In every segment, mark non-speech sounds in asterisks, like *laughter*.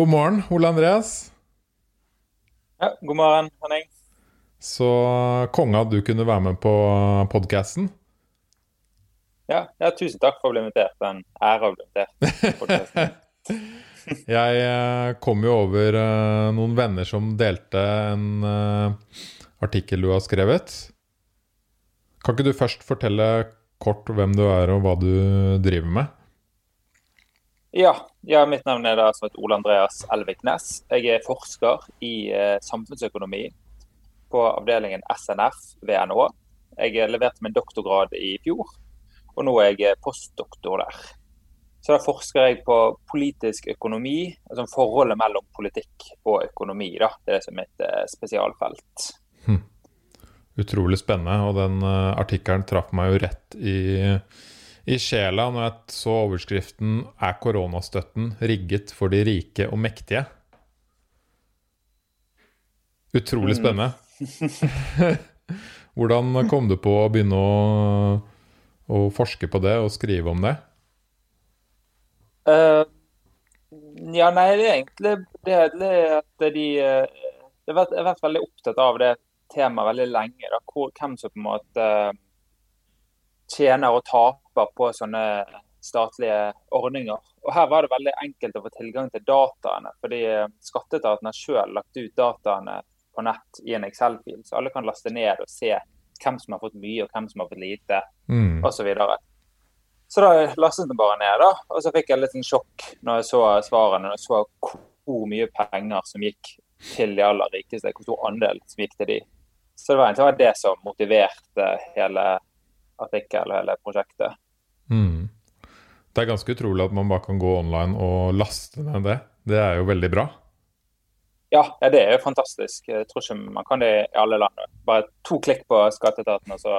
God morgen, Ole Andreas. Ja, god morgen, Henning. Så konge at du kunne være med på podkasten. Ja, ja, tusen takk for å bli invitert. Det er en ære å bli invitert. *laughs* *laughs* Jeg eh, kom jo over eh, noen venner som delte en eh, artikkel du har skrevet. Kan ikke du først fortelle kort hvem du er og hva du driver med? Ja, ja mitt navn er da som heter Ole Andreas Elvik Næss. Jeg er forsker i eh, samfunnsøkonomi på avdelingen SNF ved NHO. Jeg leverte min doktorgrad i fjor, og nå er jeg postdoktor der. Så da forsker jeg på politisk økonomi, altså forholdet mellom politikk og økonomi. da. Det er det som mitt eh, spesialfelt. Hm. Utrolig spennende, og den uh, artikkelen traff meg jo rett i, i sjela når jeg så overskriften 'Er koronastøtten rigget for de rike og mektige'? Utrolig Mm. spennende. *laughs* Hvordan kom du på å begynne å, å forske på det og skrive om det? Uh, ja, nei, det er egentlig det, det at de eh, Jeg har vært, veldig opptatt av det temaet veldig lenge. Da, hvor, hvem som på en måte eh, tjener og taper på sånne statlige ordninger. Og Her var det veldig enkelt å få tilgang til dataene, fordi eh, skatteetaten har selv lagt ut dataene på nett i en Excel-fil, så alle kan laste ned og se hvem som har fått mye og hvem som har fått lite, Mm. osv. Så, videre. så da lastet den bare ned, da. Og så fikk jeg litt sånn sjokk når jeg så svarene. Når jeg så hvor mye penger som gikk til de aller rikeste, hvor stor andel som gikk til de. Så det var egentlig det som motiverte hele artikkelen og hele prosjektet. Mm. Det er ganske utrolig at man bare kan gå online og laste ned det. Det er jo veldig bra. Ja, det er jo fantastisk. Jeg tror ikke man kan det i alle land. Bare to klikk på skatteetaten, og så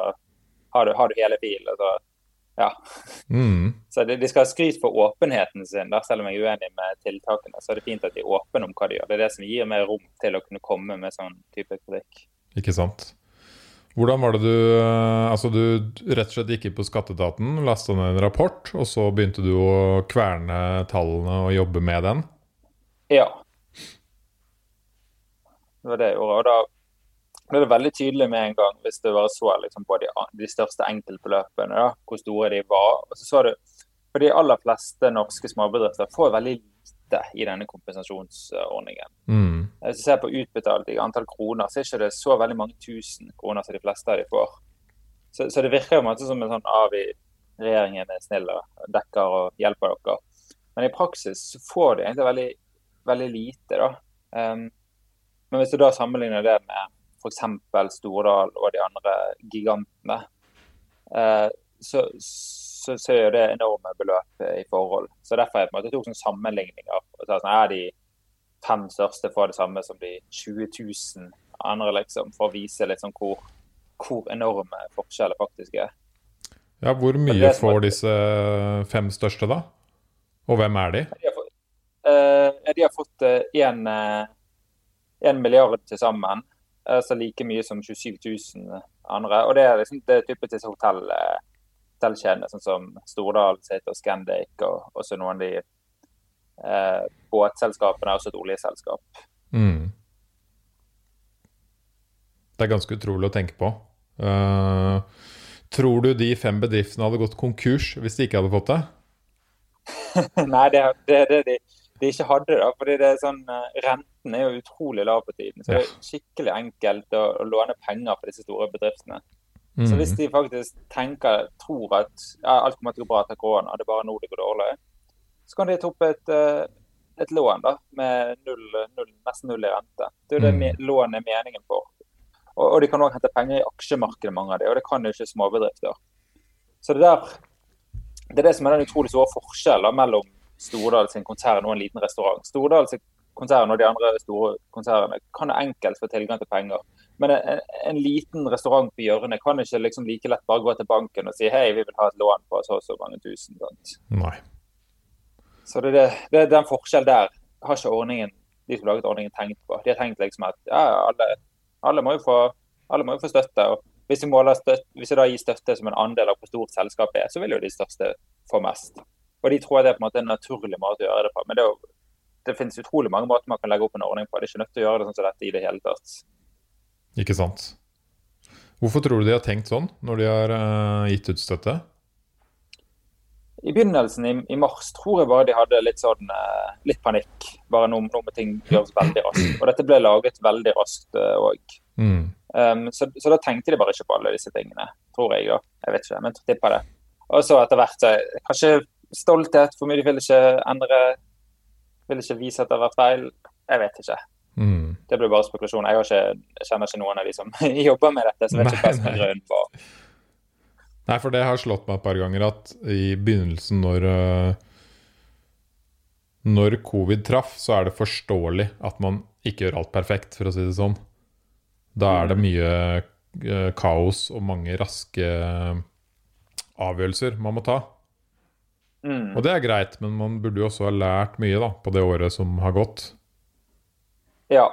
har du, har du hele bilen. Så, ja. Mm. *laughs* så de, de skal ha skryt for åpenheten sin, der, selv om jeg er uenig med tiltakene. Så er det fint at de er åpne om hva de gjør. Det er det som gir mer rom til å kunne komme med sånn type kritikk. Ikke sant. Hvordan var det du eh, Altså, du rett og slett gikk inn på skatteetaten, lasta ned en rapport, og så begynte du å kverne tallene og jobbe med den? Ja. Det var det jeg gjorde. Og da ble det veldig tydelig med en gang, hvis du bare så liksom, på de, de største enkeltbeløpene, da, hvor store de var. Og så så du, For de aller fleste norske småbedrifter får veldig lite i denne kompensasjonsordningen. Mm. Hvis du ser på utbetalt i antall kroner, så er det ikke så veldig mange tusen kroner som de fleste av de får. Så, så det virker jo en som en sånn av i regjeringen er snill og dekker og hjelper dere. Men i praksis så får de egentlig veldig, veldig lite, da. Um, men hvis du da sammenligner det med f.eks. Stordal og de andre gigantene, eh, så, så, så er det enorme beløp i forhold. Så derfor er jeg på en måte tok sånne sammenligninger. Så sånn, er de fem største får det samme som de 20 000 andre, liksom, for å vise sånn hvor, hvor enorme forskjeller faktisk er. Ja, hvor mye får disse fem største, da? Og hvem er de? De har fått, eh, de har fått én milliard til sammen, altså like mye som 27 000 andre. Og det er liksom det typisk disse hotell, eh, hotellkjedene, sånn som Stordal sitt og Scandic, og også noen av de eh, båtselskapene, også et oljeselskap. Mm. Det er ganske utrolig å tenke på. Uh, tror du de fem bedriftene hadde gått konkurs hvis de ikke hadde fått det? *laughs* Nei, det er det, det de, de ikke hadde. da, fordi det er sånn, eh, Renten er jo utrolig lav på tiden. Så det er skikkelig enkelt å, å låne penger for disse store bedriftene. Så hvis Mm. de faktisk tenker, tror at ja, alt kommer til å gå bra etter korona, det er bare nå det går dårlig, så kan de ta opp et, eh, et lån da, med null, null, nesten null i rente. Det er jo det Mm. lån er meningen for. Og, og de kan òg hente penger i aksjemarkedet, mange av de, og det kan jo ikke småbedrifter. Så det der, det er det som er den utrolig store forskjellen mellom Stordal sin konsern og en liten restaurant. Stordal sin konsern og de andre store konsernene kan enkelt få tilgang til penger. Men en, en liten restaurant på hjørnet kan ikke liksom like lett bare gå til banken og si hei, vi vil ha et lån på så og så mange tusen. Sant? Nei. Så det, det, det, den forskjell der har ikke ordningen, de som laget ordningen tenkt på. De har tenkt liksom at ja, alle, alle, må jo få, alle må jo få støtte. og hvis vi, støtte, hvis vi da gir støtte som en andel av hvor stort selskapet er, så vil jo de største få mest. Og de tror det er på en måte en naturlig måte å gjøre det på. Men det er jo det finnes utrolig mange måter man kan legge opp en ordning på. Det er ikke nødt til å gjøre det sånn som dette i det hele tatt. Ikke sant. Hvorfor tror du de har tenkt sånn når de har uh, gitt ut støtte? I begynnelsen i, i, mars tror jeg bare de hadde litt sånn uh, litt panikk. Bare noe med ting gjøres veldig raskt. Og dette ble laget veldig raskt òg. Uh, mm. um, så, så, da tenkte de bare ikke på alle disse tingene, tror jeg. da. Jeg vet ikke, men tipper det. Og så etter hvert Kanskje stolthet, for mye de vil ikke endre Vil ikke vise at det har vært feil. Jeg vet ikke. Mm. Det blir bare spekulasjon. Jeg, ikke, jeg, kjenner ikke noen av de som *laughs* jobber med dette, så vet ikke hva som er grunnen på. Nei, for det har slått meg et par ganger at i begynnelsen, når uh, Når covid traff, så er det forståelig at man ikke gjør alt perfekt, for å si det sånn. Da er det mm. mye uh, kaos og mange raske avgjørelser man må ta. Mm. Og det er greit, men man burde jo også ha lært mye da, på det året som har gått. Ja,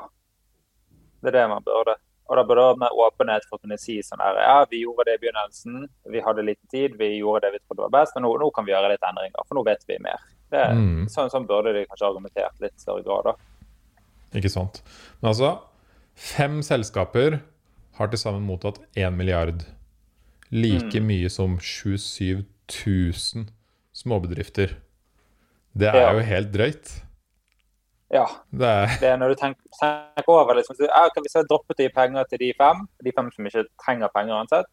det er det man burde. Og da burde det med åpenhet for å kunne si sånn her Ja, vi gjorde det i begynnelsen, vi hadde liten tid, vi gjorde det vi trodde var best, og nå, nå kan vi gjøre litt endringer, for nå vet vi mer. Det, mm. sånn, sånn, burde de kanskje argumentert litt større grad, da. Ikke sant. Men altså, fem selskaper har til sammen mottatt én milliard like mm. mye som 27 000 småbedrifter. Det er ja. jo helt drøyt. Ja. Det er, det er når du tenker, tenker over liksom, så, ja, Hvis jeg droppet de penger til de fem, de fem som ikke trenger penger uansett,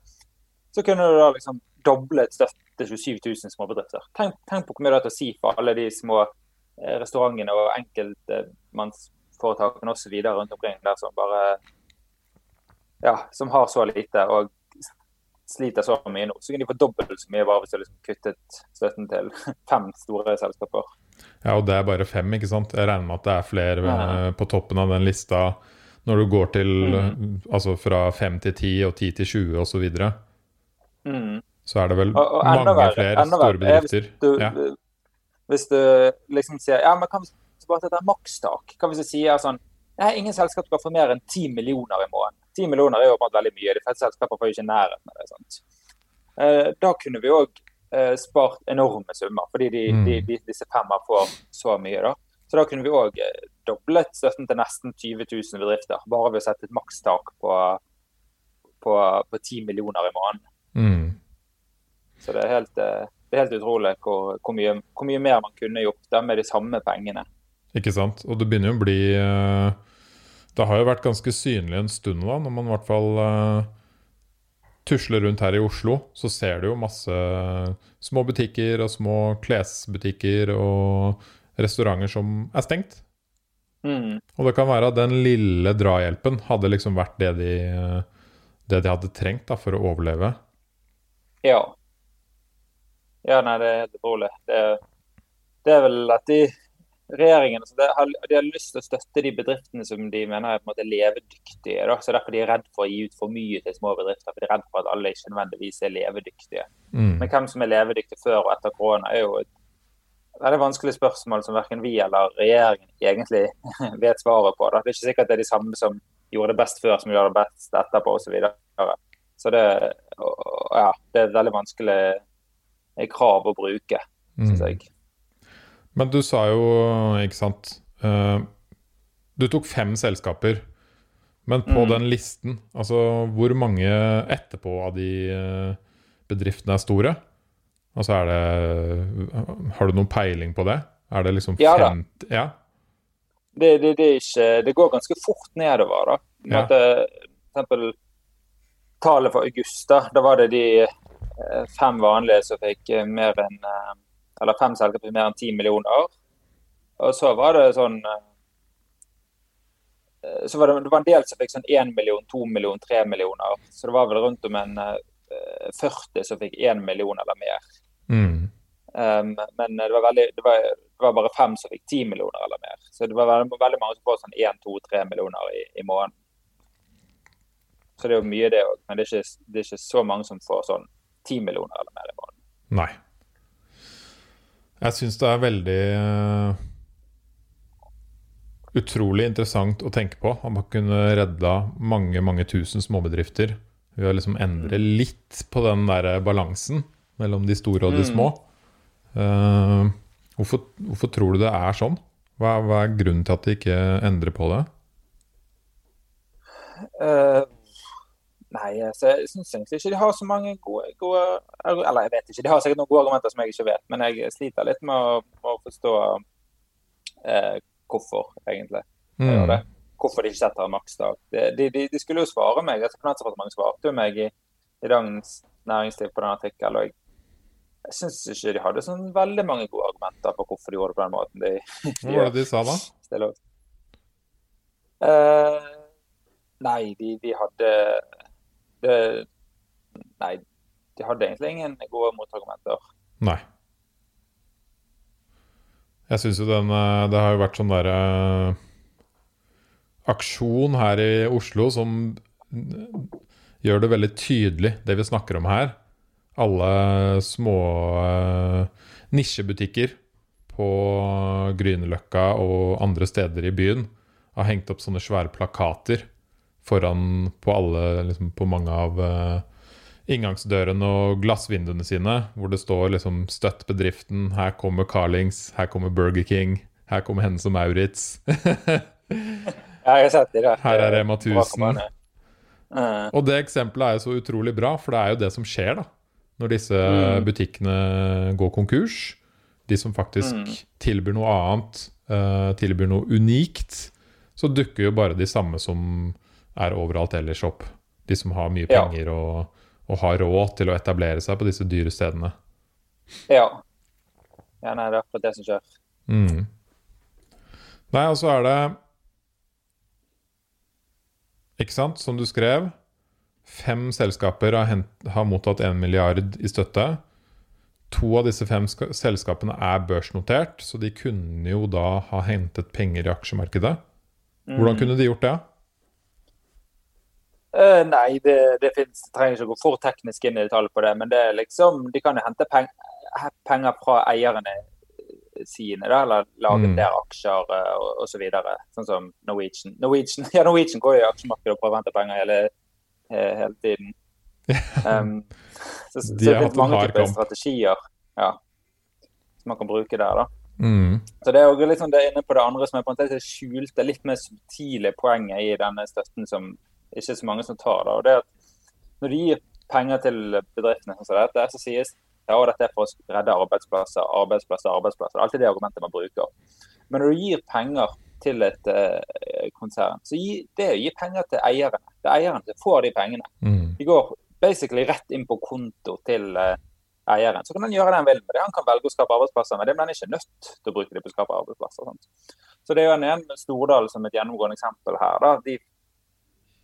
så kunne du da liksom doblet støtte til 27 000 småbedrifter. Tenk, tenk på hvor mye det har å si for alle de små eh, restaurantene og enkeltmannsforetakene osv. rundt omkring der som bare ja, som har så lite. og sliter så mye nå, så kan de få dobbelt så mye bare hvis du liksom kuttet støtten til *laughs* fem store selskaper. Ja, og det er bare fem, ikke sant? Jeg regner med at det er flere ja. Eh, på toppen av den lista når du går til mm. altså fra fem til ti og ti til 20 osv. Så, videre. mm. så er det vel og, og mange verre, flere store bedrifter. Hvis du, ja. hvis du liksom sier ja, men kan vi bare sette et makstak? Kan vi si sånn Nei, ingen selskap skal få mer enn ti millioner i måneden. 10 millioner er jo bare veldig mye. De fleste selskaper får jo ikke nærheten av det. sant? Eh, da kunne vi òg eh, spart enorme summer, fordi de, mm. de, de, disse femmer får så mye. da. Så da kunne vi òg eh, doblet støtten til nesten 20 000 bedrifter, bare ved å sette et makstak på, på, på 10 millioner i måneden. Mm. Så det er helt, det er helt utrolig hvor, hvor, mye, hvor, mye, mer man kunne gjort da med de samme pengene. Ikke sant. Og det begynner jo å bli det har jo vært ganske synlig en stund da, når man i hvert fall tusler rundt her i Oslo, så ser du jo masse små butikker og små klesbutikker og restauranter som er stengt. Mm. Og det kan være at den lille drahjelpen hadde liksom vært det de, det de hadde trengt da, for å overleve. Ja. Ja, nei, det er helt utrolig. Det, det er vel at de regjeringen altså det, de har lyst til å støtte de bedriftene som de mener er på en måte levedyktige. Da. så Derfor de er redd for å gi ut for mye til små bedrifter. for De er redd for at alle ikke nødvendigvis er levedyktige. Mm. Men hvem som er levedyktig før og etter korona, er jo et veldig vanskelig spørsmål som verken vi eller regjeringen egentlig *laughs* vet svaret på. Da. Det er ikke sikkert det er de samme som gjorde det best før, som gjør det best etterpå osv. Så, videre. så det, ja, det er et veldig vanskelig krav å bruke, syns mm. Men du sa jo, ikke sant uh, Du tok fem selskaper. Men på mm. den listen, altså hvor mange etterpå av de uh, bedriftene er store? Altså er det Har du noen peiling på det? Er det liksom ja, fem Ja? Det, det, det, ikke, det, går ganske fort nedover, da. Ja. At, for eksempel tallet for august, da, da var det de eh, fem vanlige som fikk mer enn eller fem selskaper for mer enn ti millioner. Og så var det sånn eh, så var det, det var en del som fikk sånn 1 million, 2 million, 3 millioner. Så det var vel rundt om en 40 eh, som fikk 1 million eller mer. Mm. Um, men det var, veldig, det, var, det var, bare fem som fikk 10 millioner eller mer. Så det var veldig, veldig mange som får sånn 1, 2, 3 millioner i, i måneden. Så det er jo mye, det òg. Men det er, ikke, det er, ikke, så mange som får sånn 10 millioner eller mer i måneden. Nei. Jeg syns det er veldig uh, utrolig interessant å tenke på. At man kunne redda mange, mange tusen småbedrifter ved å liksom endre mm. litt på den der balansen mellom de store og de mm. små. Uh, hvorfor, hvorfor, tror du det er sånn? Hva, hva er grunnen til at de ikke endrer på det? Uh, nei, så jeg syns egentlig ikke de har så mange gode, gode, Eller jeg vet ikke, de har sikkert noen gode argumenter som jeg ikke vet, men jeg sliter litt med å, å forstå eh, hvorfor, egentlig. Mm. Hvorfor de ikke setter en maksdag. De, de, de, skulle jo svare meg. altså Finansdepartementet svarte jo meg i, i Dagens Næringsliv på den artikkelen. og jeg jeg syns ikke de hadde sånn veldig mange gode argumenter for hvorfor de gjorde det på den måten. De, *laughs* de Hva var det de sa, da? Uh, nei, de, de hadde det, Nei, de hadde egentlig ingen gode motargumenter. Nei. Jeg syns jo den eh, Det har jo vært sånn derre uh, aksjon her i Oslo som gjør det veldig tydelig, det vi snakker om her alle små uh, nisjebutikker på Grünerløkka og andre steder i byen har hengt opp sånne svære plakater foran på alle liksom, På mange av uh, inngangsdørene og glassvinduene sine, hvor det står liksom 'Støtt bedriften', 'Her kommer Carlings', 'Her kommer Burger King', 'Her kommer Hennes og Maurits'. *laughs* Her er Rema 1000. Uh. Og det eksempelet er jo så utrolig bra, for det er jo det som skjer, da når disse mm. butikkene går konkurs. De som faktisk mm. tilbyr noe annet, uh, tilbyr noe unikt, så dukker jo bare de samme som er overalt ellers opp. De som har mye penger ja. og, og, har råd til å etablere seg på disse dyre stedene. Ja. Ja, nei, det er akkurat det som skjer. Mm. Nei, og så er det Ikke sant, som du skrev Fem selskaper har, hent, har mottatt 1 milliard i støtte. To av disse fem selskapene er børsnotert, så de kunne jo da ha hentet penger i aksjemarkedet. Hvordan mm. kunne de gjort det? Uh, nei, det, det finnes, trenger ikke å gå for teknisk inn i detalj på det. Men det liksom, de kan jo hente peng, penger fra eierne sine, da, eller lage mm. der aksjer uh, osv. Så sånn som Norwegian. Norwegian, *laughs* ja, Norwegian går jo i aksjemarkedet og prøver å hente penger hele hele tiden. Um, *laughs* så, så De det er mange typer strategier ja, som man kan bruke der. da. Mm. Så Det er jo liksom det inne på det andre som er på en måte skjulte, litt mer subtile poenget i denne støtten som ikke så mange som tar. det. og det at Når de gir penger til bedriftene, sånn som dette, så sies ja, dette er for å redde arbeidsplasser, arbeidsplasser, arbeidsplasser. Det er Alltid det argumentet man bruker. Men når du gir penger til et uh, konsern, så gi, det å gi penger til eierne. Det er eierne som får de pengene. Mm. De går basically rett inn på konto til uh, eieren. Så kan han gjøre det han vil med det. Han kan velge å skape arbeidsplasser med det, men han er ikke nødt til å bruke det på å skape arbeidsplasser. Sånt. Så det er jo en Stordal som et gjennomgående eksempel her. Da. De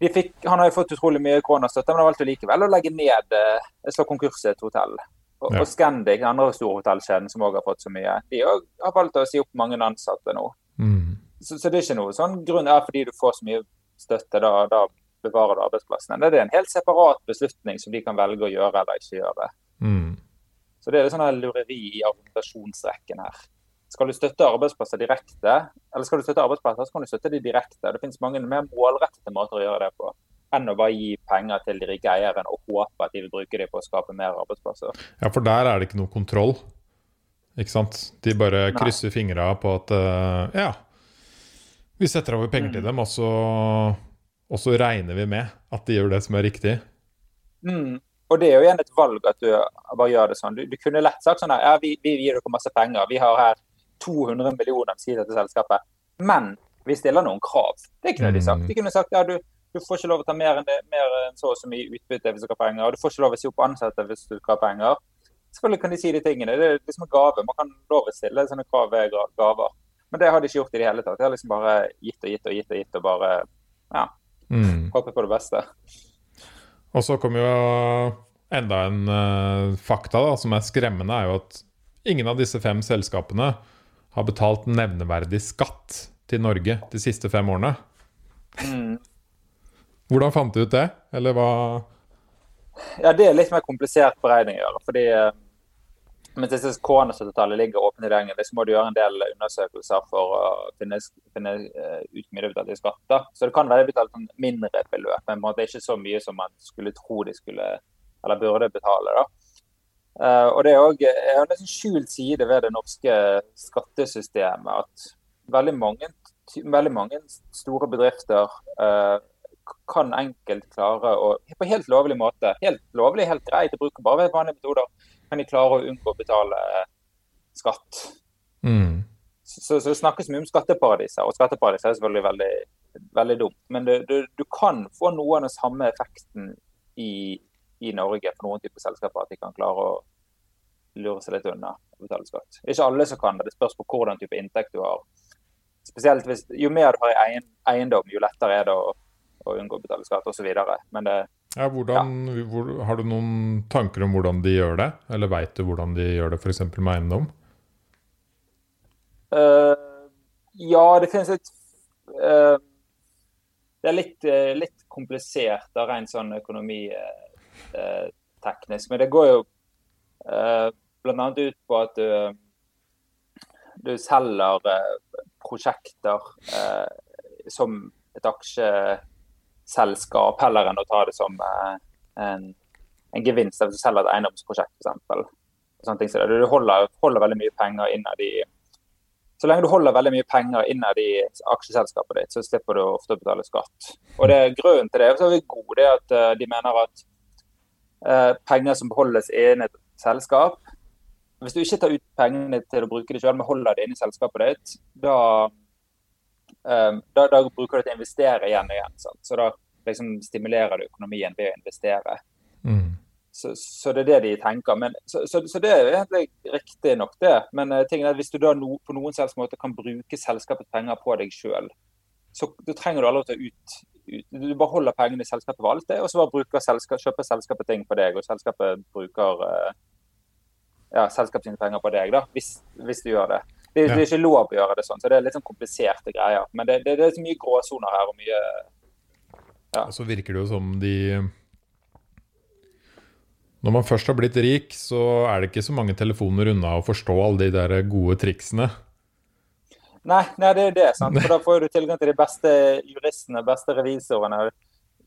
fikk, han har jo fått utrolig mye koronastøtte, men har valgt likevel å legge ned et slå konkurs et hotell. Og, ja. og Scandic, andre store hotellkjeden som òg har fått så mye, de har valgt å si opp mange ansatte nå. Mm. Så, så, det er ikke noe sånn grunn er fordi du får så mye støtte, da, da bevarer du arbeidsplassene. Det er en helt separat beslutning som de kan velge å gjøre eller ikke gjøre. Mm. Så det er litt sånn lureri i argumentasjonsrekken her. Skal du støtte arbeidsplasser direkte, eller skal du støtte arbeidsplasser, så kan du støtte de direkte. Det finnes mange mer målrettede måter å gjøre det på enn å bare gi penger til de rike eierne og håpe at de vil bruke dem på å skape mer arbeidsplasser. Ja, for der er det ikke noe kontroll. Ikke sant? De bare krysser fingra på at uh, ja, vi setter over penger til mm. dem, og så, og så, regner vi med at de gjør det som er riktig. Mm. Og det er jo igjen et valg at du bare gjør det sånn. Du, du kunne lett sagt sånn her, ja, vi, vi, gir dere masse penger. Vi har her 200 millioner sier dette selskapet. Men vi stiller noen krav. Det kunne de sagt. De kunne sagt ja, du, du får ikke lov å ta mer enn, det, mer enn så og så mye utbytte hvis du har penger. Og du får ikke lov å si opp ansatte hvis du har penger. Selvfølgelig kan de si de tingene. Det er liksom en gave. Man kan lov å stille sånne krav ved gaver. Men det har de ikke gjort i det hele tatt. De har liksom bare gitt og gitt og gitt og gitt og bare ja, mm. håpet på det beste. Og så kommer jo enda en uh, fakta da, som er skremmende, er jo at ingen av disse fem selskapene har betalt nevneverdig skatt til Norge de siste fem årene. Mm. Hvordan fant du ut det, eller hva Ja, det er litt mer komplisert beregning å gjøre. fordi uh, mens disse koronastøttetallet ligger åpne tilgjengelig, så må du gjøre en del undersøkelser for å finne, finne uh, ut hvor mye du er betalt i skatt. Så det kan være betalt en mindre beløp, men det er ikke så mye som man skulle tro de skulle eller burde betale. da. Uh, og Det er også, en skjult side ved det norske skattesystemet. at veldig mange, veldig mange store bedrifter uh, kan enkelt klare å På helt lovlig måte, helt lovlig, helt greit, å bruke bare vanlige metoder, kan de klare å unngå å betale skatt. Mm. Så, så, det snakkes mye om skatteparadiser, og skatteparadiser er selvfølgelig veldig, veldig dumt. Men du, du, du kan få noe av den samme effekten i, i Norge for noen typer selskaper, at de kan klare å lure seg litt unna å betale skatt. Ikke alle som kan det, det spørs på hvordan type inntekt du har. Spesielt hvis, Jo mer du har i eiendom, jo lettere er det å, å unngå å betale skatt osv. Men det ja, hvordan, ja. Hvor, Har du noen tanker om hvordan de gjør det? Eller veit du hvordan de gjør det f.eks. med eiendom? Uh, ja, det finnes et uh, Det er litt, uh, litt komplisert av rent sånn økonomiteknisk. Men det går jo bl.a. ut på at du, du selger prosjekter som et aksjeselskap, heller enn å ta det som en, en gevinst hvis du selger et eiendomsprosjekt f.eks. Så du holder, holder veldig mye penger innad i så lenge du holder veldig mye penger innad i aksjeselskapet ditt, så slipper du ofte å betale skatt. Og det Grunnen til det er så er vi god, det at de mener at uh, penger som beholdes i et selskap Hvis du ikke tar ut pengene til å bruke det selv, men holder det inne i selskapet ditt, da, um, da, da, bruker du det til å investere igjen og igjen. Sant? Så da liksom, stimulerer du økonomien ved å investere. Mm. Så, så, det er det de tenker. Men, så, så, så, det er egentlig riktig nok, det. Men uh, tingen er at hvis du da no, på noen selvs måte kan bruke selskapets penger på deg sjøl, så du trenger du aldri å ta ut, Du bare holder pengene i selskapet for alt det, og så bare bruker kjøper selskapet ting på deg, og selskapet bruker uh, ja, selskapet sine penger på deg, da, hvis, hvis du gjør det. Det, det, er ikke lov å gjøre det sånn, så det er litt sånn kompliserte greier. Men det, det, det er så mye gråsoner her og mye ja. Og så virker det jo som de når man først har blitt rik, så er det ikke så mange telefoner unna å forstå alle de der gode triksene. Nei, nei det er jo det. sant? *laughs* For Da får du tilgang til de beste juristene, beste revisorene.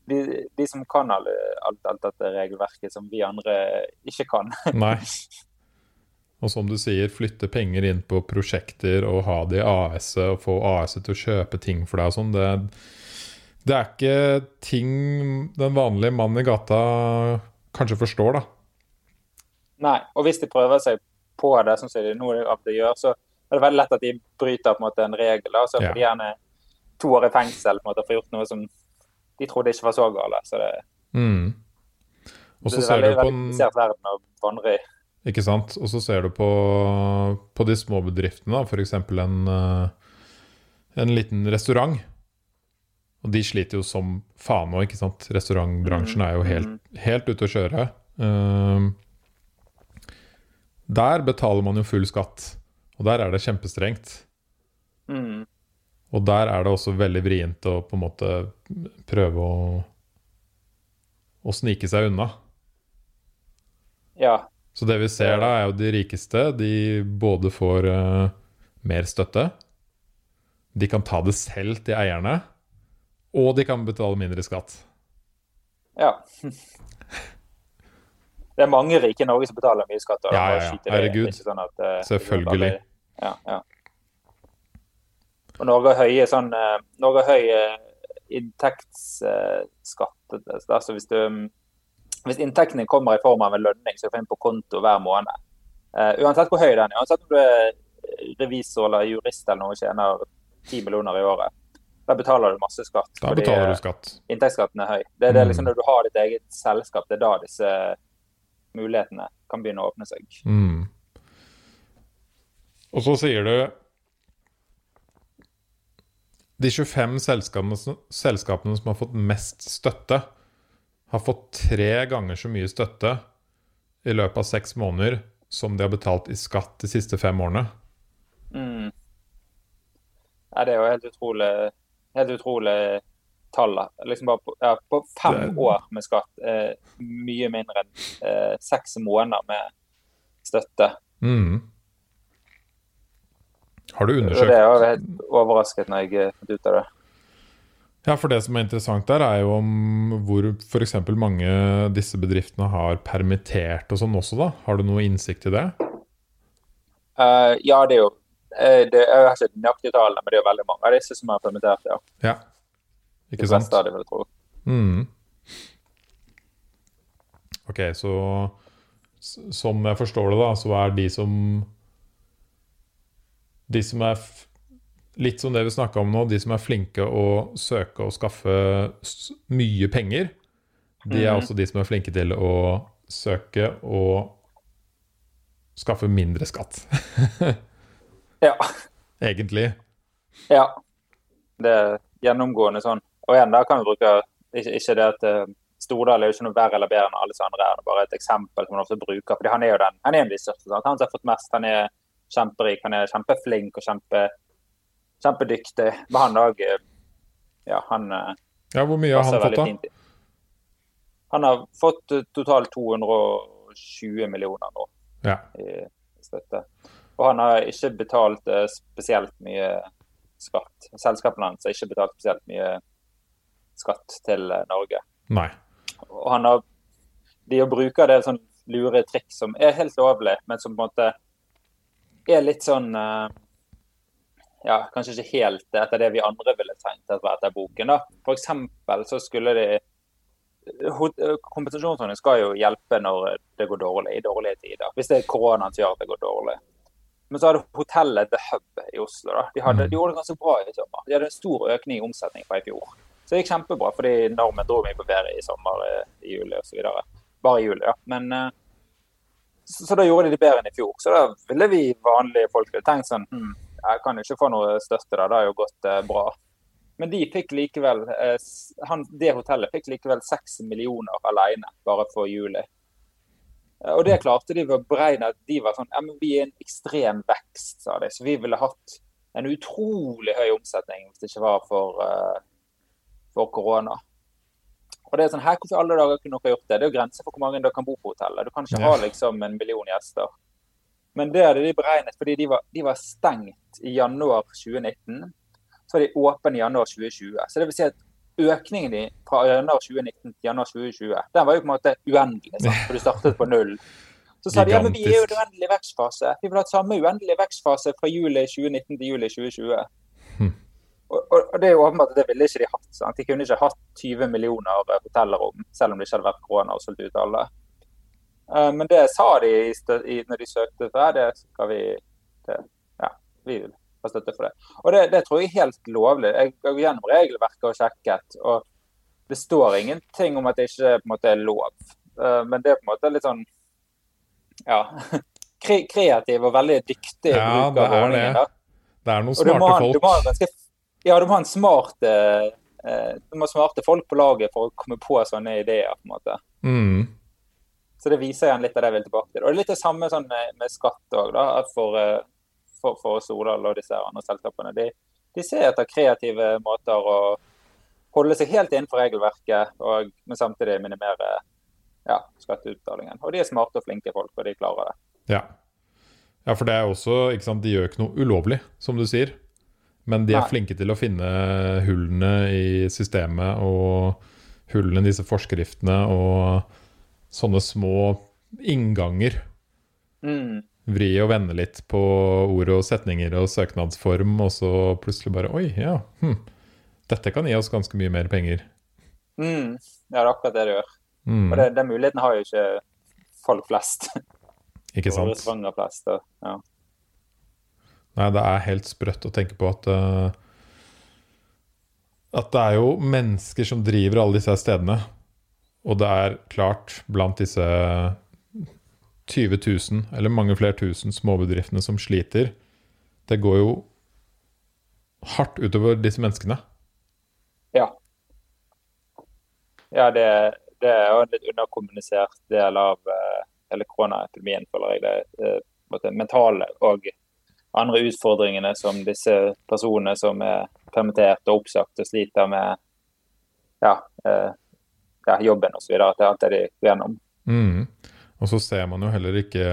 De, de som kan alt, alt, alt, dette regelverket som vi andre ikke kan. Nei. *laughs* Og som du sier, flytte penger inn på prosjekter og ha det i AS-et og få AS-et til å kjøpe ting for deg og sånn. Det, det er ikke ting den vanlige mannen i gata kanskje forstår, da. Nei, og hvis de prøver seg på det, som de nå av det gjør, så er det veldig lett at de bryter på en måte en regel. Da. Så får de gjerne to år i fengsel på en måte, for gjort noe som de trodde ikke var så gale. Så det, mm. Det er veldig, komplisert verden å vandre i. Ikke sant. Og så ser du på, på de små bedriftene, f.eks. En, eh, en liten restaurant og de sliter jo som faen nå, ikke sant. Restaurantbransjen er jo mm, helt, helt ute å kjøre. Uh, der betaler man jo full skatt, og der er det kjempestrengt. Mm. Og der er det også veldig vrient å på en måte prøve å, å snike seg unna. Ja. Så det vi ser da, er jo de rikeste. De både får uh, mer støtte, de kan ta det selv til eierne. Og de kan betale mindre skatt. Ja. Det er mange rike i Norge som betaler mye skatt. Ja, ja, ja. Herregud. Sånn at, uh, Selvfølgelig. Ja, ja. Og Norge har høye sånn uh, Norge har høy uh, inntektsskatt. altså hvis, du, hvis inntekten kommer i form av en lønning som du inn på konto hver måned, uansett hvor høy den er, uansett om du er revisor eller jurist eller noe tjener 10 millioner i året, da betaler du masse skatt. Da betaler du skatt. Inntektsskatten er høy. Det er det liksom mm. når du har ditt eget selskap, det er da disse mulighetene kan begynne å åpne seg. Mm. Og så sier du De 25 selskapene, selskapene som har fått mest støtte, har fått tre ganger så mye støtte i løpet av seks måneder som de har betalt i skatt de siste fem årene. Mm. Ja, det er jo helt utrolig helt utrolig tall. Liksom bare på, ja, på fem år med skatt. Eh, mye mindre enn eh, seks måneder med støtte. Mm. Har du undersøkt Det var helt overrasket når jeg eh, fant ut av det. Ja, for det som er interessant der, er jo om hvor f.eks. mange disse bedriftene har permittert og sånn også, da. Har du noe innsikt i det? Uh, ja, det er jo Det Det jeg har ikke nøyaktige tallene, men det er jo veldig mange av disse som er permittert, ja. Ja. Ikke sant? fleste av det vil jeg tro. Mm. Ok, så som jeg forstår det, da, så er de som De som er Litt som det vi snakka om nå, de som er flinke å søke og skaffe mye penger, de er Mhm. også de som er flinke til å søke og skaffe mindre skatt. *laughs* Ja. Egentlig. ja. Det er gjennomgående sånn. Og igjen, da kan vi bruke Ikke, det at eh, Stordal er jo ikke noe verre eller bedre enn alle disse andre. det er bare et eksempel som man ofte bruker. fordi han er jo den, han er en av de største. Han som har fått mest. Han er kjemperik, han er kjempeflink og kjempe, kjempedyktig. Men han òg Ja, han eh, Ja, hvor mye har han fått, da? Han har fått eh, totalt 220 millioner nå Ja. i støtte. Og han har ikke betalt eh, spesielt mye skatt. Selskapene hans har ikke betalt spesielt mye skatt til eh, Norge. Nei. Og han har De å bruke det sånn lure trikk som er helt lovlig, men som på en måte er litt sånn eh, Ja, kanskje ikke helt etter det vi andre ville tenkt etter, etter boken. da. For eksempel så skulle de Kompensasjonsordningen skal jo hjelpe når det går dårlig, i dårlige tider. Hvis det er koronaen som gjør at det går dårlig. Men så hadde hotellet The Hub i Oslo. da. De, hadde, Mm. de gjorde det ganske bra i sommer. De hadde en stor økning i omsetning fra i fjor. Så det gikk kjempebra, fordi nordmenn dro mye på ferie i sommer, eh, i juli osv. Bare i juli, ja. Men eh, så, så da gjorde de det bedre enn i fjor. Så da ville vi vanlige folk tenkt sånn hm, Jeg kan jo ikke få noe støtte, da. Det har jo gått eh, bra. Men de fikk likevel eh, han, det hotellet fikk likevel seks millioner alene bare for juli. Eh, Og det klarte de ved å beregne at de var sånn ja, men Vi er en ekstrem vekst, sa de. Så vi ville hatt en utrolig høy omsetning hvis det ikke var for, for korona. Og det er sånn, her Hvorfor alle dager kunne dere gjort det? Det er jo grenser for hvor mange dere kan bo på hotellet. Du kan ikke Ja. ha liksom en million gjester. Men det hadde de beregnet fordi de var, de var stengt i januar 2019. Så var de åpne i januar 2020. Så det vil si at økningen din fra januar 2019 til januar 2020, den var jo på en måte uendelig. Sant? *laughs* For du startet på null. Så sa de ja, men vi er jo i en uendelig vekstfase. Vi vil ha samme uendelige vekstfase fra juli 2019 til juli 2020. Hm. Og, og, og det er jo åpenbart at det ville ikke de hatt. Sant? De kunne ikke hatt 20 millioner hotellrom, selv om det ikke hadde vært korona og solgt ut alle. Eh, men det sa de i, når de søkte for det, skal vi det, Ja, vi vil ha støtte for det. Og det, det tror jeg er helt lovlig. Jeg går gjennom regelverket og sjekket, og det står ingenting om at det ikke på en måte er lov. Eh, men det er på en måte litt sånn ja, *laughs* kre kreativ og veldig dyktig Ja, bruk av ordningen. det. Det er noen må, smarte du må folk. ganske, ja, du må ha en smart eh, Du må smarte folk på laget for å komme på sånne ideer. på en måte. Mm. Så det viser igjen litt av det jeg vil tilbake til. Og det er litt det samme sånn med, med skatt òg, for, eh, for, for Stordal og disse andre selskapene. De, de ser etter kreative måter å holde seg helt innenfor regelverket, og, men samtidig minimere ja, skatteutbetalingen. Og de er smarte og flinke folk, og de klarer det. Ja. ja, for det er også ikke sant, De gjør ikke noe ulovlig, som du sier. Men de er Nei. flinke til å finne hullene i systemet og hullene i disse forskriftene og sånne små innganger. Mm. Vri og vende litt på ord og setninger og søknadsform, og så plutselig bare Oi, ja. Hm. Dette kan gi oss ganske mye mer penger. Mm. Ja, det er akkurat det det gjør. Mm. Og det, den muligheten har jo ikke folk flest. *laughs* Ikke sant? Og flest. Og, ja. Nei, det er helt sprøtt å tenke på at uh, At det er jo mennesker som driver alle disse stedene. Og det er klart, blant disse 20 000, eller mange flere tusen småbedriftene som sliter, det går jo hardt utover disse menneskene. Ja. Ja, det, det er jo en litt underkommunisert del av eh, hele koronaepidemien, føler jeg. Det er måte mentale og andre utfordringene som disse personene som er permittert og oppsagt og sliter med ja, eh, ja, jobben osv. At det de går gjennom. Mm. Og så ser man jo heller ikke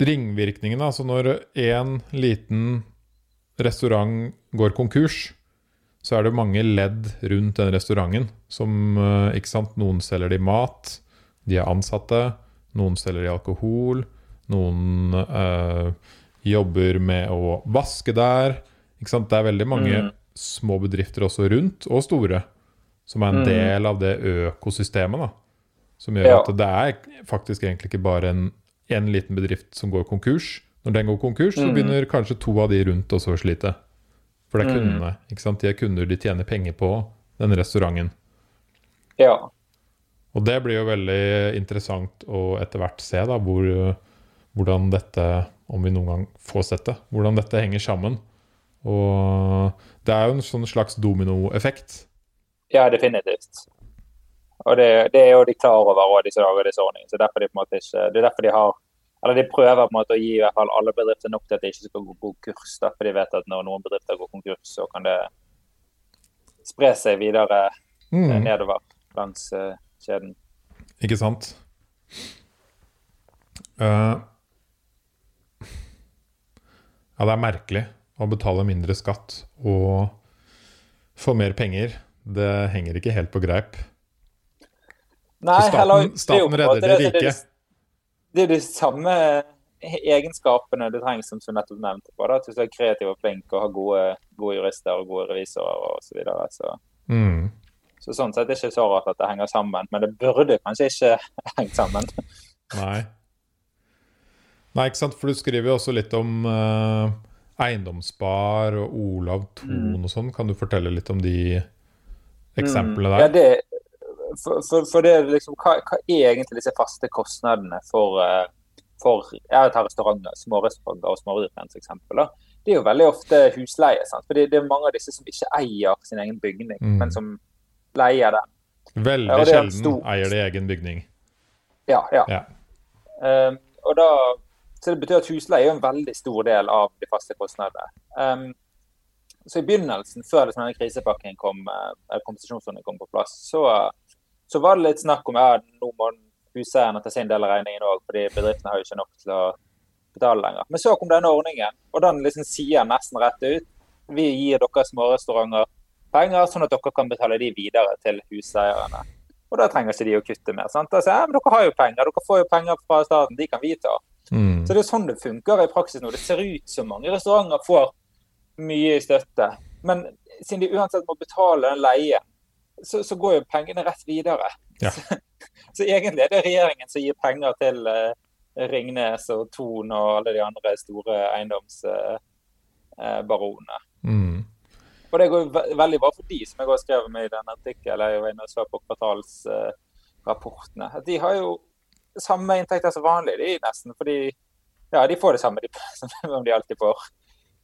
ringvirkningene. Altså når én liten restaurant går konkurs, så er det mange ledd rundt den restauranten som eh, Ikke sant, noen selger de mat, de er ansatte, noen selger de alkohol, noen øh, jobber med å vaske der. Ikke sant? Det er veldig mange Mm. små bedrifter også rundt, og store, som er en Mm. del av det økosystemet. da. Som gjør Ja. at det er faktisk egentlig ikke bare en, en liten bedrift som går konkurs. Når den går konkurs, så Mm. begynner kanskje to av de rundt også å slite. For det er Mm. kundene. ikke sant? De er kunder de tjener penger på, den restauranten. Ja. Og det blir jo veldig interessant å etter hvert se da, hvor, hvordan dette, om vi noen gang får sett det, hvordan dette henger sammen. Og det er jo en sånn slags dominoeffekt. Ja, definitivt. Og det, det er jo de klar over òg, de som lager disse ordningene. Så derfor de på en måte ikke, det er derfor de har eller de prøver på en måte å gi i hvert fall alle bedrifter nok til at de ikke skal gå konkurs. Derfor de vet at når noen bedrifter går konkurs, så kan det spre seg videre eh, Mm, nedover langs uh, kjeden. ikke sant? Uh, ja, det er merkelig å betale mindre skatt og få mer penger. Det henger ikke helt på greip. Nei, staten- eller, det jo staten redder det- rike. Det er de samme egenskapene du trenger, som du nettopp nevnte. på, da, At du er kreativ og flink og har gode, gode jurister og gode revisorer og så videre. Så, Mm. så sånn sett er det ikke så rart at det henger sammen. Men det burde kanskje ikke *laughs* hengt sammen. Nei. Nei, ikke sant, for du skriver jo også litt om uh, eiendomsspar og Olav Thon Mm. og sånn. Kan du fortelle litt om de eksemplene der? Ja, det, for, for, for det liksom, hva, hva er egentlig disse faste kostnadene for, eh, for Jeg tar restauranter, smårestauranter og småbruk eksempel. Det er jo veldig ofte husleie. sant? For det, er mange av disse som ikke eier sin egen bygning, Mm. men som leier den. Veldig Ja, sjelden stor- eier de egen bygning. Ja, ja. Ja. Um, og da, så det betyr at husleie er en veldig stor del av de faste kostnadene. Um, så i begynnelsen, før liksom denne krisepakken kom, eh, eller kompensasjonsordningen kom på plass, så, så var det litt snakk om ja, nå må huseierne ta sin del av regningen òg, fordi bedriftene har jo ikke nok til å betale lenger. Men så kom denne ordningen, og den liksom sier nesten rett ut vi gir dere smårestauranter penger, sånn at dere kan betale de videre til huseierne. Og da trenger ikke de å kutte mer. sant? Jeg, ja, men dere har jo penger, dere får jo penger fra staten, de kan vi ta. Mm. Så det er sånn det funker i praksis nå. Det ser ut som mange restauranter får mye i støtte. Men siden de uansett må betale den leien, så, så går jo pengene rett videre. Ja. Så, så egentlig er det regjeringen som gir penger til uh, Ringnes og Thon og alle de andre store eiendomsbaronene. Mm. Og det går jo ve veldig bra for de, som jeg har skrevet med i denne artikkelen. Jeg var inne og så på kvartalsrapportene. de har jo samme inntekter som vanlig, de nesten. Fordi ja, de får det samme de, *laughs* som de alltid får.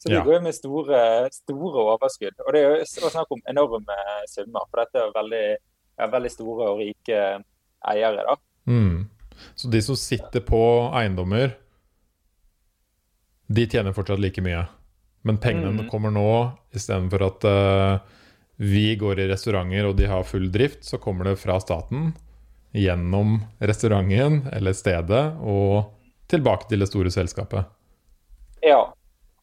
Så de Ja. går jo med store, store overskudd. Og det er jo snakk om enorme summer. For dette er veldig, ja, veldig store og rike eiere, da. Mm. Så de som sitter på eiendommer, de tjener fortsatt like mye. Men pengene Mm. kommer nå istedenfor at uh, vi går i restauranter og de har full drift, så kommer det fra staten gjennom restauranten eller stedet og tilbake til det store selskapet. Ja.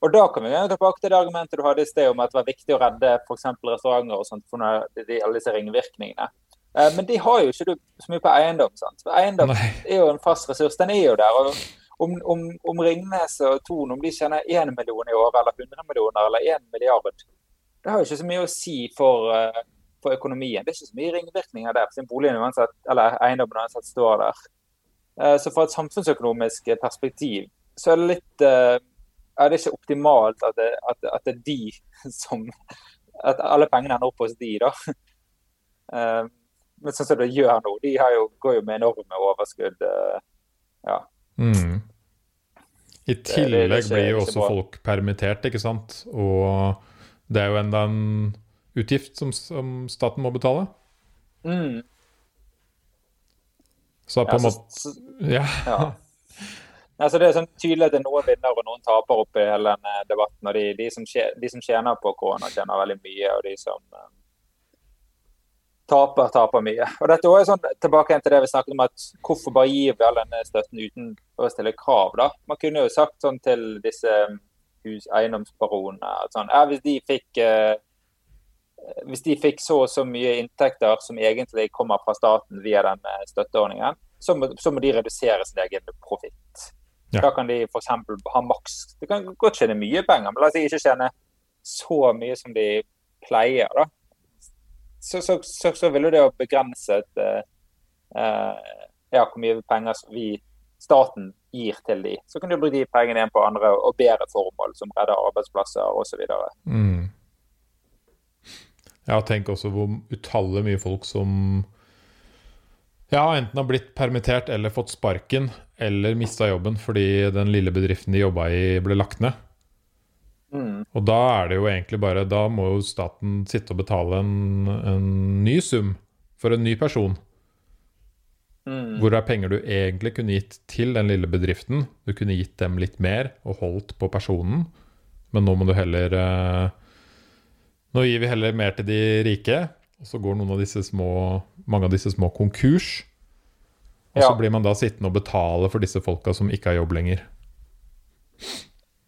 Og da kan vi gå tilbake til det argumentet du hadde i sted om at det var viktig å redde f.eks. restauranter og sånt for de, alle disse ringvirkningene. Eh, Men de har jo ikke du så mye på eiendom. sant? For Eiendom Nei. er jo en fast ressurs. Den er jo der. og Om, om, om Ringnes og Thon om de tjener 1 million i året eller 100 millioner eller 1 milliard, det har jo ikke så mye å si for, eh, for økonomien. Det er ikke så mye ringvirkninger der, siden boligen uansett, eller eiendommen uansett står der. Eh, Så fra et samfunnsøkonomisk perspektiv så er det litt er det ikke optimalt at det, at, at det er de *laughs* som At alle pengene ender opp hos de, da. Eh, Men sånn som det gjør nå, de har jo, går jo med enorme overskudd. eh, Ja. Mm. I tillegg det skjer blir jo også folk permittert, ikke sant? Og det er jo enda en utgift som, som staten må betale. Mm. Så på en måte Ja. ja. *laughs* Altså det er sånn tydelig at det er noen vinner og noen taper oppi hele denne debatten. og de, de, som de som tjener på korona, tjener veldig mye, og de som eh, taper, taper mye. Og dette er sånn, Tilbake til det vi snakket om, at hvorfor bare gir vi all denne støtten uten å stille krav? da? Man kunne jo sagt sånn til disse hus, eiendomsbaronene at sånn, ja, hvis de fikk eh, hvis de fikk så og så mye inntekter som egentlig kommer fra staten via den eh, støtteordningen, så må, så må de redusere sin egen profitt. Ja. Da kan de f.eks. ha maks De kan godt tjene mye penger, men la oss si ikke tjene så mye som de pleier. da. Så, så, så, så vil jo det å begrense et, eh, eh, ja, hvor mye penger som vi, staten gir til de. Så kan du bruke de pengene igjen på andre og bedre formål, som redder arbeidsplasser osv. Mm. Ja, tenk også hvor utallige mye folk som ja, enten har blitt permittert eller fått sparken eller mista jobben fordi den lille bedriften de jobba i, ble lagt ned. Mm. Og da er det jo egentlig bare Da må jo staten sitte og betale en, en ny sum for en ny person. Mm. Hvor er penger du egentlig kunne gitt til den lille bedriften? Du kunne gitt dem litt mer og holdt på personen, men nå må du heller eh, Nå gir vi heller mer til de rike, og så går av disse små, mange av disse små konkurs. Og så Ja. blir man da sittende og betale for disse folka som ikke har jobb lenger.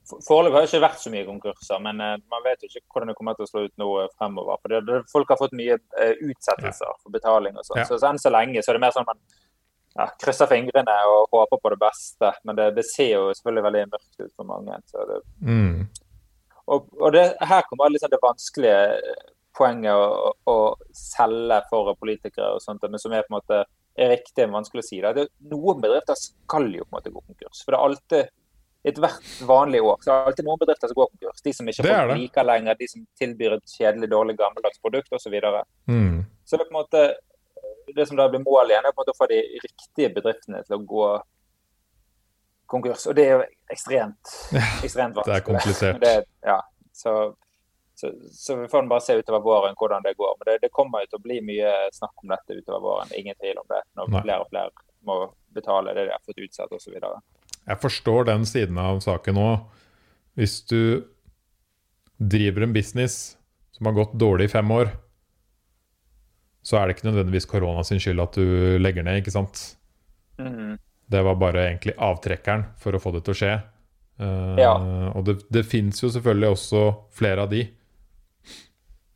For- Foreløpig har det ikke vært så mye konkurser, men eh, man vet jo ikke hvordan det kommer til å slå ut nå eh, fremover. For det, Folk har fått mye utsettelser utsettelser for betaling og sånn. Ja. Så, så enn så lenge så er det mer sånn at man ja, krysser fingrene og håper på det beste. Men det, det ser jo selvfølgelig veldig mørkt ut for mange. Så det, Mm. og og det, her kommer liksom det vanskelige poenget å, å selge for politikere, og sånt, men som er på en måte er riktig, vanskelig å si. Det. Noen bedrifter skal jo på en måte gå konkurs. For det er alltid ethvert vanlig år så er det alltid noen bedrifter som går konkurs. De som ikke folk liker lenger, de som tilbyr et kjedelig, dårlig, gammeldags produkt osv. Så, videre. Mm. så det er på en måte det som da blir målet igjen, er på en måte å få de riktige bedriftene til å gå konkurs. Og det er jo ekstremt, ekstremt vanskelig. det er komplisert. *laughs* det, ja, så, så, så vi får bare se utover våren hvordan det går. Men det, det kommer til å bli mye snakk om dette utover våren. Ingen tvil om det. Når Nei. flere og flere må betale det de har fått utsatt osv. Jeg forstår den siden av saken òg. Hvis du driver en business som har gått dårlig i fem år, så er det ikke nødvendigvis korona sin skyld at du legger ned, ikke sant? Mhm. Det var bare egentlig avtrekkeren for å få det til å skje. Uh, Ja. Og det, det fins jo selvfølgelig også flere av de.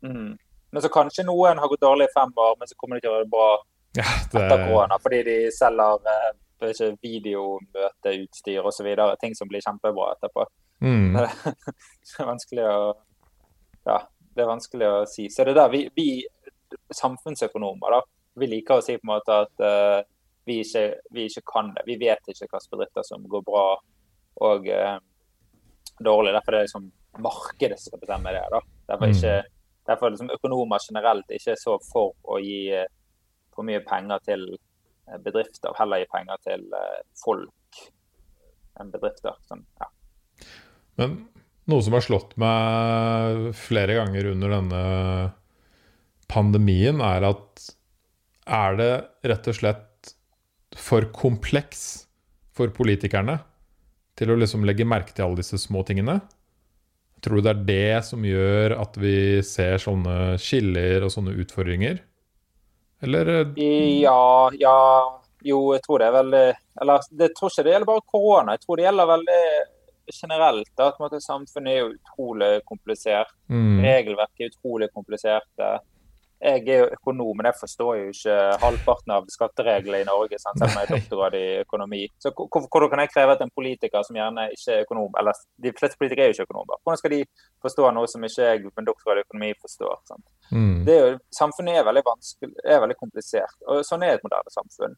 Mhm. Men så kanskje noen har gått dårlig i fem år, men så kommer de til å gjøre det bra Ja, etter korona. Fordi de selger eh, ikke, videomøteutstyr osv. Ting som blir kjempebra etterpå. mm, *laughs* Det er vanskelig å Ja, det er vanskelig å si. Så det er der vi, vi samfunnsøkonomer da, vi liker å si på en måte at eh, vi, ikke, vi ikke kan det. Vi vet ikke hvilke bedrifter som går bra og eh, dårlig. Derfor er det liksom markedet som skal bestemme det. da. Derfor, Mm. ikke, derfor er liksom økonomer generelt ikke så for å gi eh, for mye penger til eh, bedrifter, heller gi penger til eh, folk enn bedrifter. Sånn, ja. Men noe som har slått meg flere ganger under denne pandemien, er at er det rett og slett for kompleks for politikerne til å liksom legge merke til alle disse små tingene? Tror du det er det som gjør at vi ser sånne skiller og sånne utfordringer? Eller eh, Ja, ja Jo, jeg tror det er veldig Eller jeg tror ikke det gjelder bare korona. Jeg tror det gjelder veldig generelt. At måte, samfunnet er jo utrolig komplisert. mm, Regelverket er utrolig komplisert. Jeg er jo økonom, men jeg forstår jo ikke halvparten av skattereglene i Norge, sant? selv om jeg er doktorgrad i økonomi. Så hvor- hvor- hvordan kan jeg kreve at en politiker som gjerne ikke er økonom, eller de fleste politikere er jo ikke økonomer, hvordan skal de forstå noe som ikke jeg med doktorgrad i økonomi forstår? Sant? mm, er jo, samfunnet er veldig vanskelig, er veldig komplisert. og Sånn er et moderne samfunn.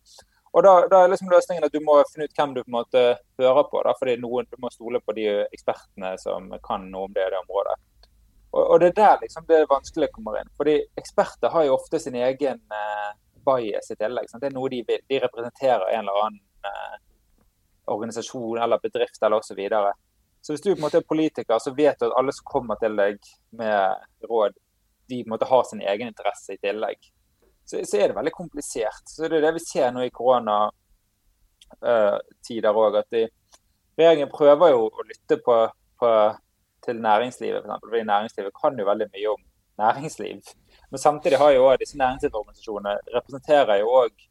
Og da, da er liksom løsningen at du må finne ut hvem du på en måte hører på. Da, fordi noen, Du må stole på de ekspertene som kan noe om det i det området. Og, og det er der liksom det vanskelige kommer inn. Fordi eksperter har jo ofte sin egen eh, bias i tillegg. Det er noe de vil. De representerer en eller annen eh, organisasjon eller bedrift eller osv. Så, videre. så hvis du på en måte er politiker, så vet du at alle som kommer til deg med råd, de på en måte har sin egen interesse i tillegg. Så, så er det veldig komplisert. Så det er det vi ser nå i koronatider òg. At regjeringen prøver jo å lytte på, på, til næringslivet, f.eks. Fordi næringslivet kan jo veldig mye om næringsliv. Men samtidig har jo også disse næringslivsorganisasjonene representerer jo òg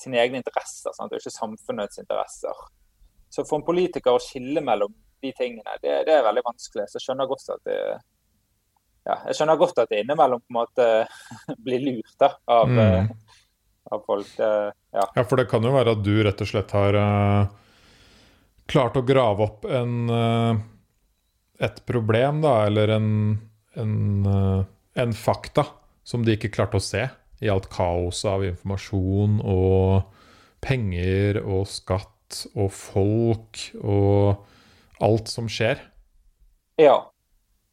sine egne interesser, sant? og ikke samfunnets interesser. Så for en politiker å skille mellom de tingene, det, det er veldig vanskelig. Så jeg skjønner godt at det ja, jeg skjønner godt at det innimellom på en måte *laughs* blir lurt da, av, Mm. eh, av folk. Ja. Ja, for det kan jo være at du rett og slett har uh, klart å grave opp en eh, et problem, da, eller en, en, eh, en fakta som de ikke klarte å se i alt kaoset av informasjon og penger og skatt og folk og alt som skjer. Ja.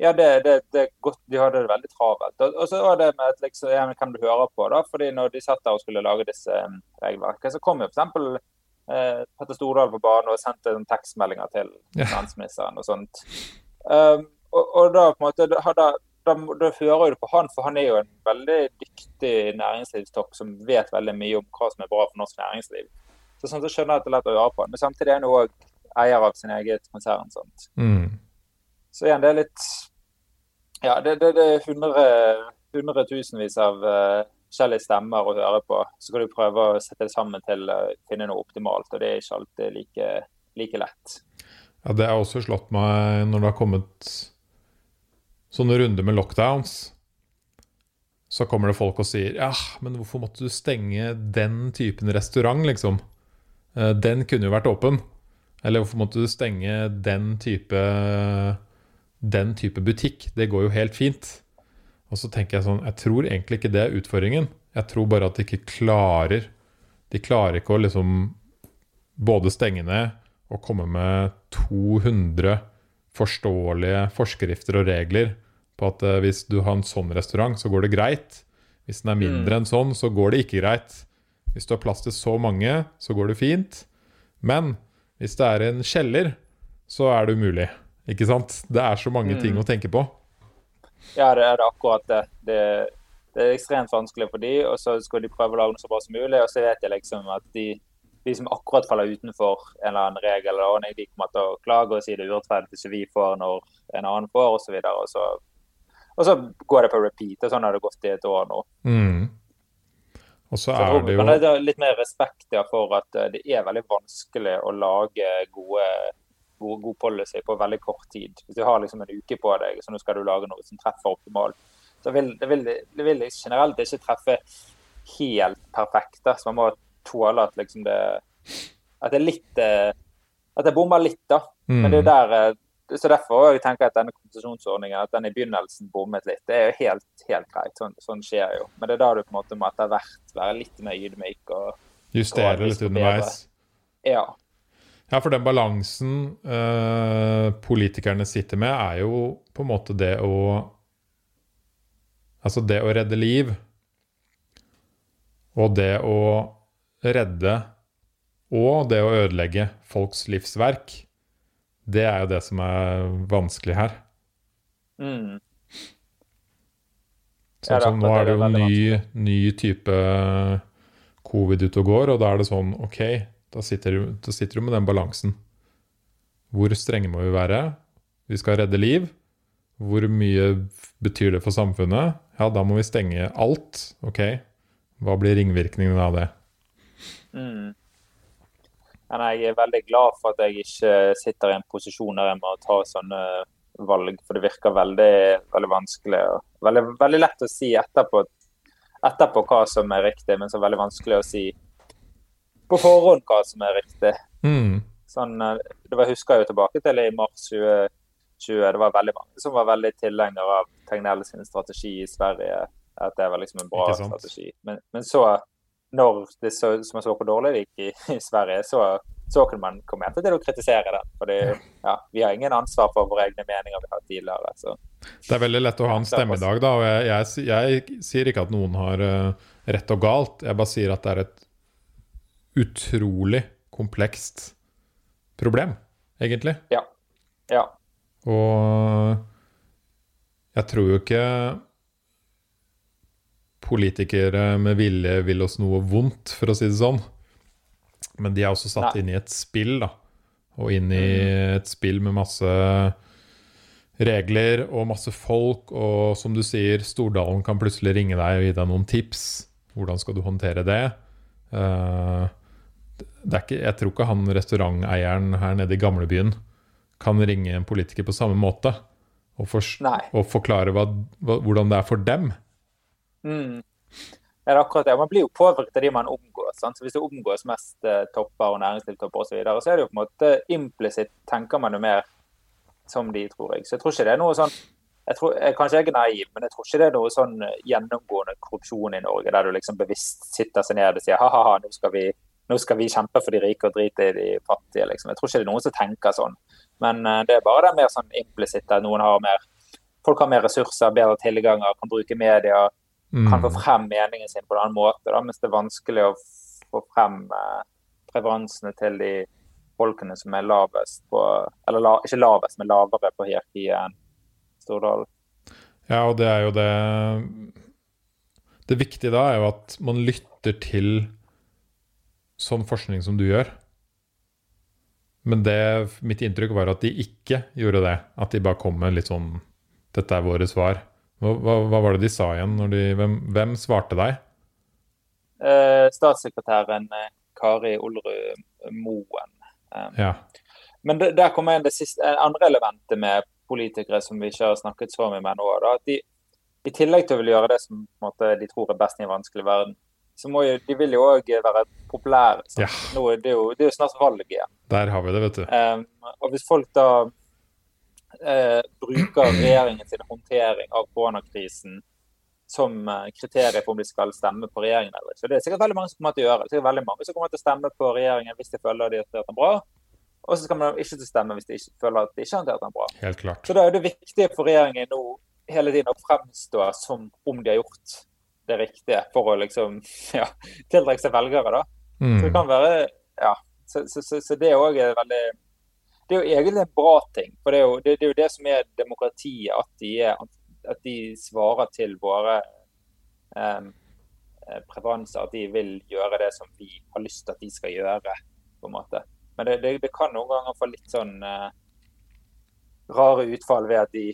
Ja, det, det, det er godt. De hadde det veldig travelt. Og, så var det med at liksom, ja, kan du høre på, da, fordi når de satt der og skulle lage disse um, regelverkene, så kom jo f.eks. Eh, Petter Stordal på banen og sendte tekstmeldinger til finansministeren og sånt. Um, og, og, da på en måte da, da, da da hører du på han, for han er jo en veldig dyktig næringslivstopp som vet veldig mye om hva som er bra for norsk næringsliv. Så sånn så skjønner jeg at det er lett å gjøre på. han. Men samtidig er han òg eier av sin eget konsern. sånt. Mm. Så igjen, det er litt Ja, det, det, det er hundre, hundretusenvis av uh, forskjellige stemmer å høre på. Så kan du prøve å sette det sammen til å finne noe optimalt, og det er ikke alltid like, like lett. Ja, det har også slått meg når det har kommet sånne runder med lockdowns. Så kommer det folk og sier ja, men hvorfor måtte du stenge den typen restaurant, liksom? Eh, den kunne jo vært åpen. Eller hvorfor måtte du stenge den type den type butikk. Det går jo helt fint. Og så tenker jeg sånn Jeg tror egentlig ikke det er utfordringen. Jeg tror bare at de ikke klarer De klarer ikke å liksom både stenge ned og komme med 200 forståelige forskrifter og regler på at uh, hvis du har en sånn restaurant, så går det greit. Hvis den er mindre mm. enn sånn, så går det ikke greit. Hvis du har plass til så mange, så går det fint. Men hvis det er en kjeller, så er det umulig. Ikke sant? Det er så mange mm. ting å tenke på. Ja, det er det akkurat det. det. det. er ekstremt vanskelig for de, og så skal de prøve å lage noe så bra som mulig. Og så vet jeg liksom at de, de som akkurat faller utenfor en eller annen regel eller ordning, de kommer til å klage og si det er urettferdig som vi får når en annen får, osv. Og, så og så går det på repeat, og sånn har det gått i et år nå. Mm. Og så er det jo det er litt mer respekt ja, for at eh, det er veldig vanskelig å lage gode god, god, policy på veldig kort tid. Hvis du har liksom en uke på deg, så nå skal du lage noe som treffer optimalt, så vil det, vil, det vil generelt ikke treffe helt perfekt. Så man må tåle at liksom det at det er litt eh, At det bommer litt, da. Mm. Men det er der eh, så Derfor jeg tenker jeg at denne kompensasjonsordningen at den i begynnelsen bommet litt. Det er jo helt, helt greit. Sånn, sånn, skjer jo. Men det er da du på en måte må etter hvert være litt mer ydmyk. og Justere litt underveis. Ja. Ja, for den balansen uh, politikerne sitter med, er jo på en måte det å Altså det å redde liv og det å redde og det å ødelegge folks livsverk, det er jo det som er vanskelig her. Mm. Sånn som nå er det jo ny, ny type covid ute og går, og da er det sånn OK, da sitter, du, da sitter du med den balansen. Hvor strenge må vi være? Vi skal redde liv. Hvor mye betyr det for samfunnet? Ja, da må vi stenge alt. Ok, hva blir ringvirkningene av det? Mm. Men jeg er veldig glad for at jeg ikke sitter i en posisjon der jeg må ta sånne valg, for det virker veldig, veldig vanskelig. og veldig, veldig lett å si etterpå, etterpå hva som er riktig, men så veldig vanskelig å si på forhånd hva som er riktig. Mm. Sånn, eh, det var, husker jeg jo tilbake til i mars 2020. Det var veldig mange som var veldig tilhengere av Tegnell sin strategi i Sverige. At det var liksom en bra strategi. Men, men, så, når det så, som jeg så hvor dårlig det gikk i, i Sverige, så, så kunne man komme hjem til å kritisere den. For ja, vi har ingen ansvar for våre egne meninger vi har tidligere. Så. Det er veldig lett å ha en stemme i dag, da. Og jeg, jeg, jeg sier ikke at noen har uh, rett og galt. Jeg bare sier at det er et utrolig komplekst problem, egentlig. Ja. Ja. Og jeg tror jo ikke politikere med vilje vil oss noe vondt, for å si det sånn. Men de er også satt Nei. inn i et spill, da. Og inn i mm. et spill med masse regler og masse folk. Og som du sier, Stordalen kan plutselig ringe deg og gi deg noen tips. Hvordan skal du håndtere det? Uh, ikke, jeg tror ikke han restauranteieren her nede i gamlebyen kan ringe en politiker på samme måte og, for, og forklare hva, hva, hvordan det er for dem. Mm. er det akkurat det. Man blir jo påvirket av de man omgås. Sant? Så Hvis det omgås mest eh, topper og næringslivstopper osv., så, videre, så er det jo på en måte implisitt tenker man jo mer som de, tror jeg. Så jeg tror ikke det er noe sånn jeg tror, jeg, Kanskje jeg er naiv, men jeg tror ikke det er noe sånn gjennomgående korrupsjon i Norge der du liksom bevisst sitter seg ned og sier ha-ha-ha, nå skal vi nå skal vi kjempe for de rike og drite i de fattige. Liksom. Jeg tror ikke det er noen som tenker sånn. Men uh, det er bare det mer sånn implisitt at noen har mer Folk har mer ressurser, bedre tilganger, kan bruke media. Kan få frem meningen sin på en annen måte. Da, mens det er vanskelig å få frem eh, preferansene til de folkene som er lavest på Eller la, ikke lavest, men lavere på hierarkiet enn Stordalen. Ja, og det er jo det Det viktige da er jo at man lytter til sånn forskning som du gjør. Men det, mitt inntrykk var at de ikke gjorde det. At de bare kom med litt sånn 'Dette er våre svar'. Hva, hva, hva var det de sa igjen? De, hvem, hvem, svarte deg? Eh, statssekretæren eh, Kari Olrud Moen. Eh, ja. Men det, der kommer det siste, andre elementet med politikere som vi ikke har snakket så mye med nå. Da, at de, I tillegg til å ville gjøre det som måte, de tror er best i en vanskelig verden, så må jo, de vil jo òg være populære. Ja. Nå, det, er jo, det, er jo, snart valg igjen. Der har vi det, vet du. Um, og hvis folk da uh, bruker *clears throat* regjeringens håndtering av koronakrisen som kriterier kriterium for om de skal stemme på regjeringen eller ikke. Det er sikkert veldig mange som kommer til å gjøre det. er veldig mange som kommer til å stemme på regjeringen hvis de føler de har håndtert den bra. Og så skal man ikke til stemme hvis de ikke føler at de ikke har håndtert den bra. Helt klart. Så da er det viktige for regjeringen nå hele tiden å fremstå som om de har gjort det riktige for å liksom *laughs* ja, tiltrekke seg velgere. da. Mm. Så det kan være ja, så, så, så, så det òg er veldig Det er jo egentlig en bra ting. For det er jo det, det, er jo det som er demokratiet, at de, er, at de svarer til våre um, preferanser. At de vil gjøre det som vi har lyst til at de skal gjøre. på en måte. Men det, det, det kan noen ganger få litt sånn uh, rare utfall ved at de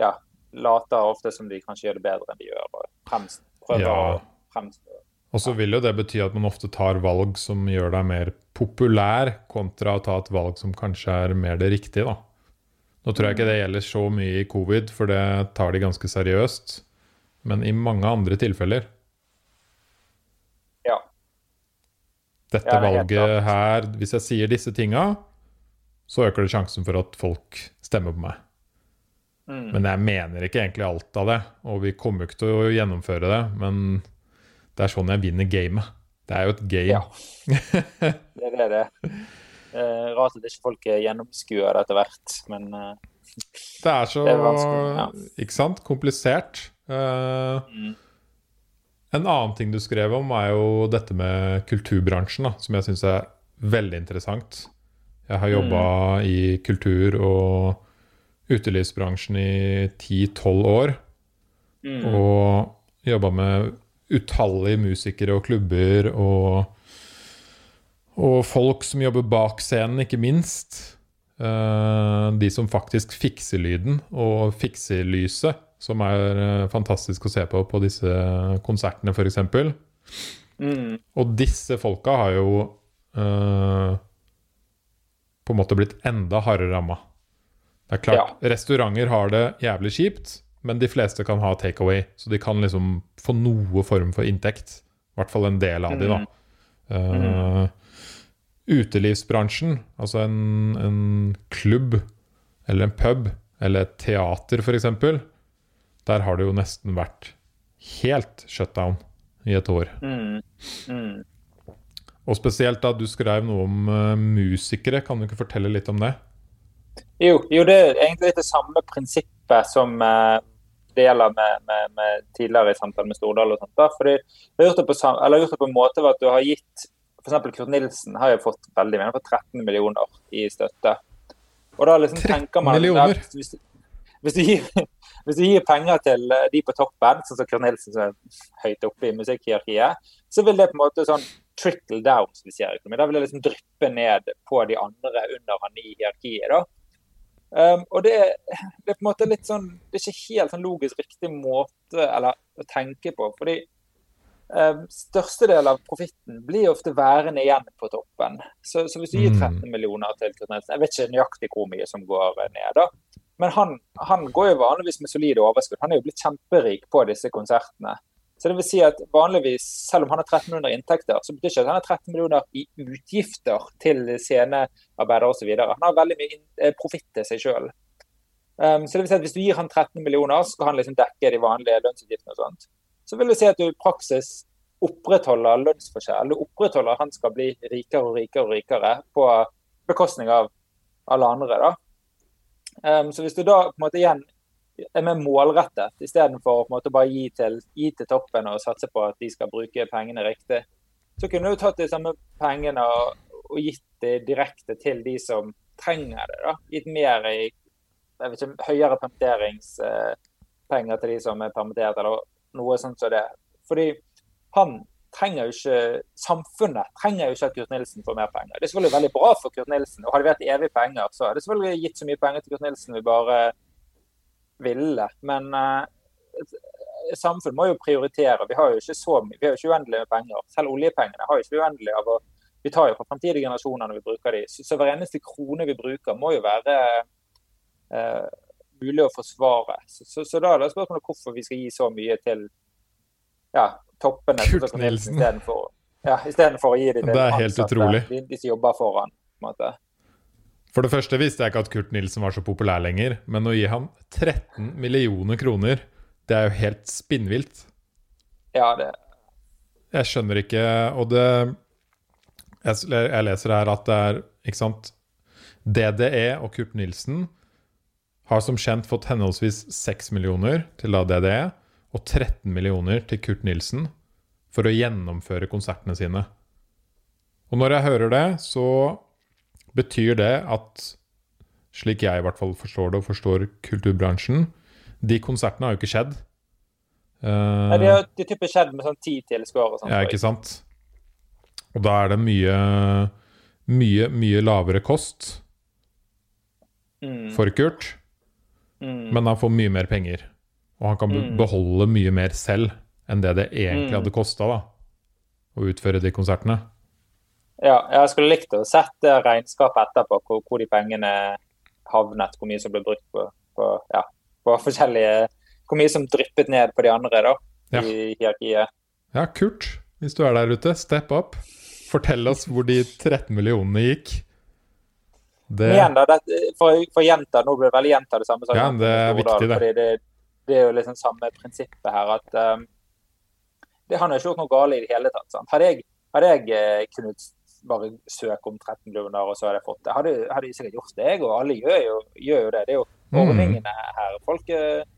ja, later ofte som de kanskje gjør det bedre enn de gjør. og fremst prøver ja. å fremstå. Og så vil jo det bety at man ofte tar valg som gjør deg mer populær, kontra å ta et valg som kanskje er mer det riktige, da. Nå tror jeg ikke det gjelder så mye i covid, for det tar de ganske seriøst. Men i mange andre tilfeller Ja. Dette ja, valget her Hvis jeg sier disse tinga, så øker det sjansen for at folk stemmer på meg. Mm. Men jeg mener ikke egentlig alt av det, og vi kommer ikke til å gjennomføre det. Men det er sånn jeg vinner gamet. Det er jo et game. Ja. det er det. Eh, rart at ikke folk gjennomskuer det etter hvert, men eh, Det er så det er ja. Ikke sant? Komplisert. Eh, mm. En annen ting du skrev om, er jo dette med kulturbransjen, da, som jeg syns er veldig interessant. Jeg har jobba mm. i kultur og utelivsbransjen i 10-12 år. Mm. Og jobba med utallige musikere og klubber og, og folk som jobber bak scenen, ikke minst. Uh, de som faktisk fikser lyden og fikser lyset, som er uh, fantastisk å se på på disse konsertene, f.eks. Mm. Og disse folka har jo uh, på en måte blitt enda hardere ramma. Det er klart, ja. Restauranter har det jævlig kjipt, men de fleste kan ha takeaway. Så de kan liksom få noe form for inntekt. I hvert fall en del av de, da. Uh. Utelivsbransjen, altså en, en, klubb eller en pub eller et teater f.eks., der har det jo nesten vært helt shutdown i et år. Mm. mm. Og spesielt da du skrev noe om uh, musikere, kan du ikke fortelle litt om det? Jo, jo, det er egentlig det samme prinsippet som uh, det gjelder med, med, med, tidligere i samtalen med Stordal. og sånt. Da. Fordi Vi har gjort det på, eller gjort det på en måte ved at du har gitt F.eks. Kurt Nilsen har jo fått veldig mye, for 13 millioner i støtte. Og da liksom tenker man? At hvis, hvis, du gir, *laughs* hvis, du gir, penger til eh, de på toppen, sånn som Kurt Nilsen som er høyt oppe i musikkhierarkiet, så vil det på en måte sånn trickle down, som vi sier i økonomi. Da vil det liksom dryppe ned på de andre under han i hierarkiet. da. Um, og det, det, er på en måte litt sånn Det er ikke helt sånn logisk riktig måte eller, å tenke på. fordi um, største del av profitten blir ofte værende igjen på toppen. Så, så hvis du gir 13 mm. millioner til Kurt Jeg vet ikke nøyaktig hvor mye som går ned, da. Men han, han går jo vanligvis med solide overskudd. Han er jo blitt kjemperik på disse konsertene. Så det vil si at vanligvis, selv om han har 1300 inntekter, så betyr ikke at han har 13 millioner i utgifter til scenearbeidere osv. Han har veldig mye eh, profitt til seg sjøl. Um, så det vil si at hvis du gir han 13 millioner, så skal han liksom dekke de vanlige lønnsutgiftene og sånt. Så vil det si at du i praksis opprettholder lønnsforskjell. Du opprettholder at han skal bli rikere og rikere og rikere på bekostning av alle andre. da. Um, så hvis du da på en måte igjen er mer målrettet, istedenfor å bare gi til, gi til toppen og satse på at de skal bruke pengene riktig. Så kunne du tatt de samme pengene og, og gitt det direkte til de som trenger det. da. Gitt mer i jeg vet ikke, høyere permitteringspenger til de som er permittert, eller noe sånt som det. Fordi han trenger jo ikke Samfunnet trenger jo ikke at Kurt Nilsen får mer penger. Det er selvfølgelig veldig bra for Kurt Nilsen. og Hadde vært evig penger, så hadde det selvfølgelig gitt så mye penger til Kurt Nilsen vi bare ville. Men uh, samfunn må jo prioritere. Vi har jo ikke så mye, vi har jo ikke uendelig med penger. Selv oljepengene har jo ikke uendelig av å Vi tar jo fra fremtidige generasjoner når vi bruker de. Så, så hver eneste krone vi bruker, må jo være uh, mulig å forsvare. Så, så, så, da er det spørsmålet hvorfor vi skal gi så mye til ja, toppene. Kurt Nilsen. Istedenfor ja, for å gi dem til det er helt ansatte, utrolig. De, de som jobber foran. på en måte. For det første visste jeg ikke at Kurt Nilsen var så populær lenger, men å gi ham 13 millioner kroner, det er jo helt spinnvilt. Ja, det Jeg skjønner ikke Og det Jeg leser her at det er Ikke sant? DDE og Kurt Nilsen har som kjent fått henholdsvis 6 millioner til da DDE og 13 millioner til Kurt Nilsen for å gjennomføre konsertene sine. Og når jeg hører det, så Betyr det at, slik jeg i hvert fall forstår det og forstår kulturbransjen, de konsertene har jo ikke skjedd? Uh, Nei, de har de typisk skjedd med sånn ti tilskuere. Sånn, ja, ikke sant? Og da er det mye, mye, mye lavere kost mm. for Kurt. Mm. Men han får mye mer penger. Og han kan mm. beholde mye mer selv enn det det egentlig mm. hadde kosta å utføre de konsertene. Ja, jeg skulle likt å sette regnskapet etterpå, hvor, hvor, de pengene havnet. Hvor mye som ble brukt på, på, ja, på, forskjellige Hvor mye som dryppet ned på de andre da, ja. i hierarkiet. Ja, Kurt, hvis du er der ute, step up. Fortell oss hvor de 13 millionene gikk. Det... Igjen da, det, for, for jenter, Nå blir det veldig gjenta det samme. Ja, det er viktig, det. Fordi det, det er jo liksom samme prinsippet her. at um, det, Han har ikke gjort noe galt i det hele tatt. Sant? Hadde jeg, hadde jeg eh, kunnet bare søke om 13 millioner, og så hadde jeg fått det. Hadde, hadde jeg sikkert gjort det, jeg, og alle gjør jo, gjør jo, det. Det er jo mm. ordningene her. Folk er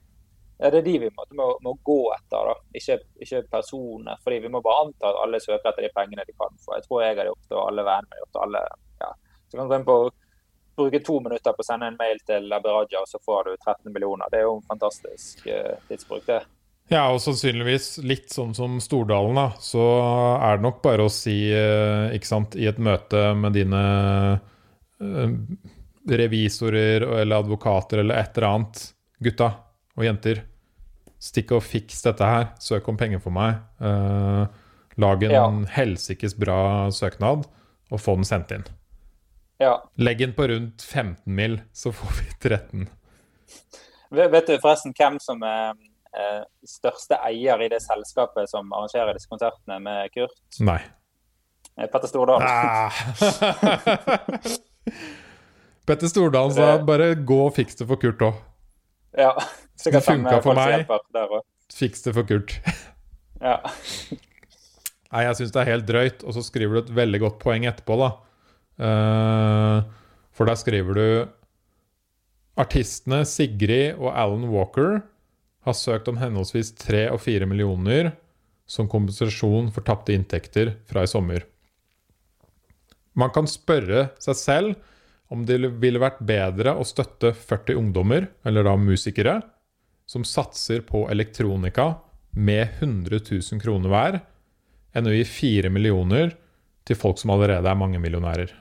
Det er de vi må, må, må gå etter, da. Ikke, ikke, personer. fordi Vi må bare anta at alle søker etter de pengene de kan få. Jeg tror jeg hadde gjort det, og alle vennene hadde gjort det. alle, ja. Så kan du gå inn på bruke to minutter på å sende en mail til Abiraja, og så får du 13 millioner. Det er jo en fantastisk uh, tidsbruk, det. Ja, og sannsynligvis litt sånn som Stordalen, da. Så er det nok bare å si, eh, ikke sant, i et møte med dine eh, revisorer eller advokater eller et eller annet, gutta og jenter, stikk og fiks dette her. Søk om penger for meg. Uh, lag en ja. helsikes bra søknad, og få den sendt inn. Ja. Legg den på rundt 15 mil, så får vi 13. Vet du forresten hvem som er eh, største eier i det selskapet som arrangerer disse konsertene med Kurt? Nei. Eh, Petter Stordalen. Ah. *laughs* Petter Stordalen sa *laughs* bare gå og fiks det for Kurt òg. Ja. Det funka for meg. Fiks det for Kurt. ja. *laughs* Nei, jeg syns det er helt drøyt. Og så skriver du et veldig godt poeng etterpå, da. Uh, for der skriver du Artistene Sigrid og Alan Walker har søkt om henholdsvis 3 og 4 millioner som kompensasjon for tapte inntekter fra i sommer. Man kan spørre seg selv om det ville vært bedre å støtte 40 ungdommer, eller da musikere, som satser på elektronika med 100 000 kroner hver, enn å gi 4 millioner til folk som allerede er mangemillionærer.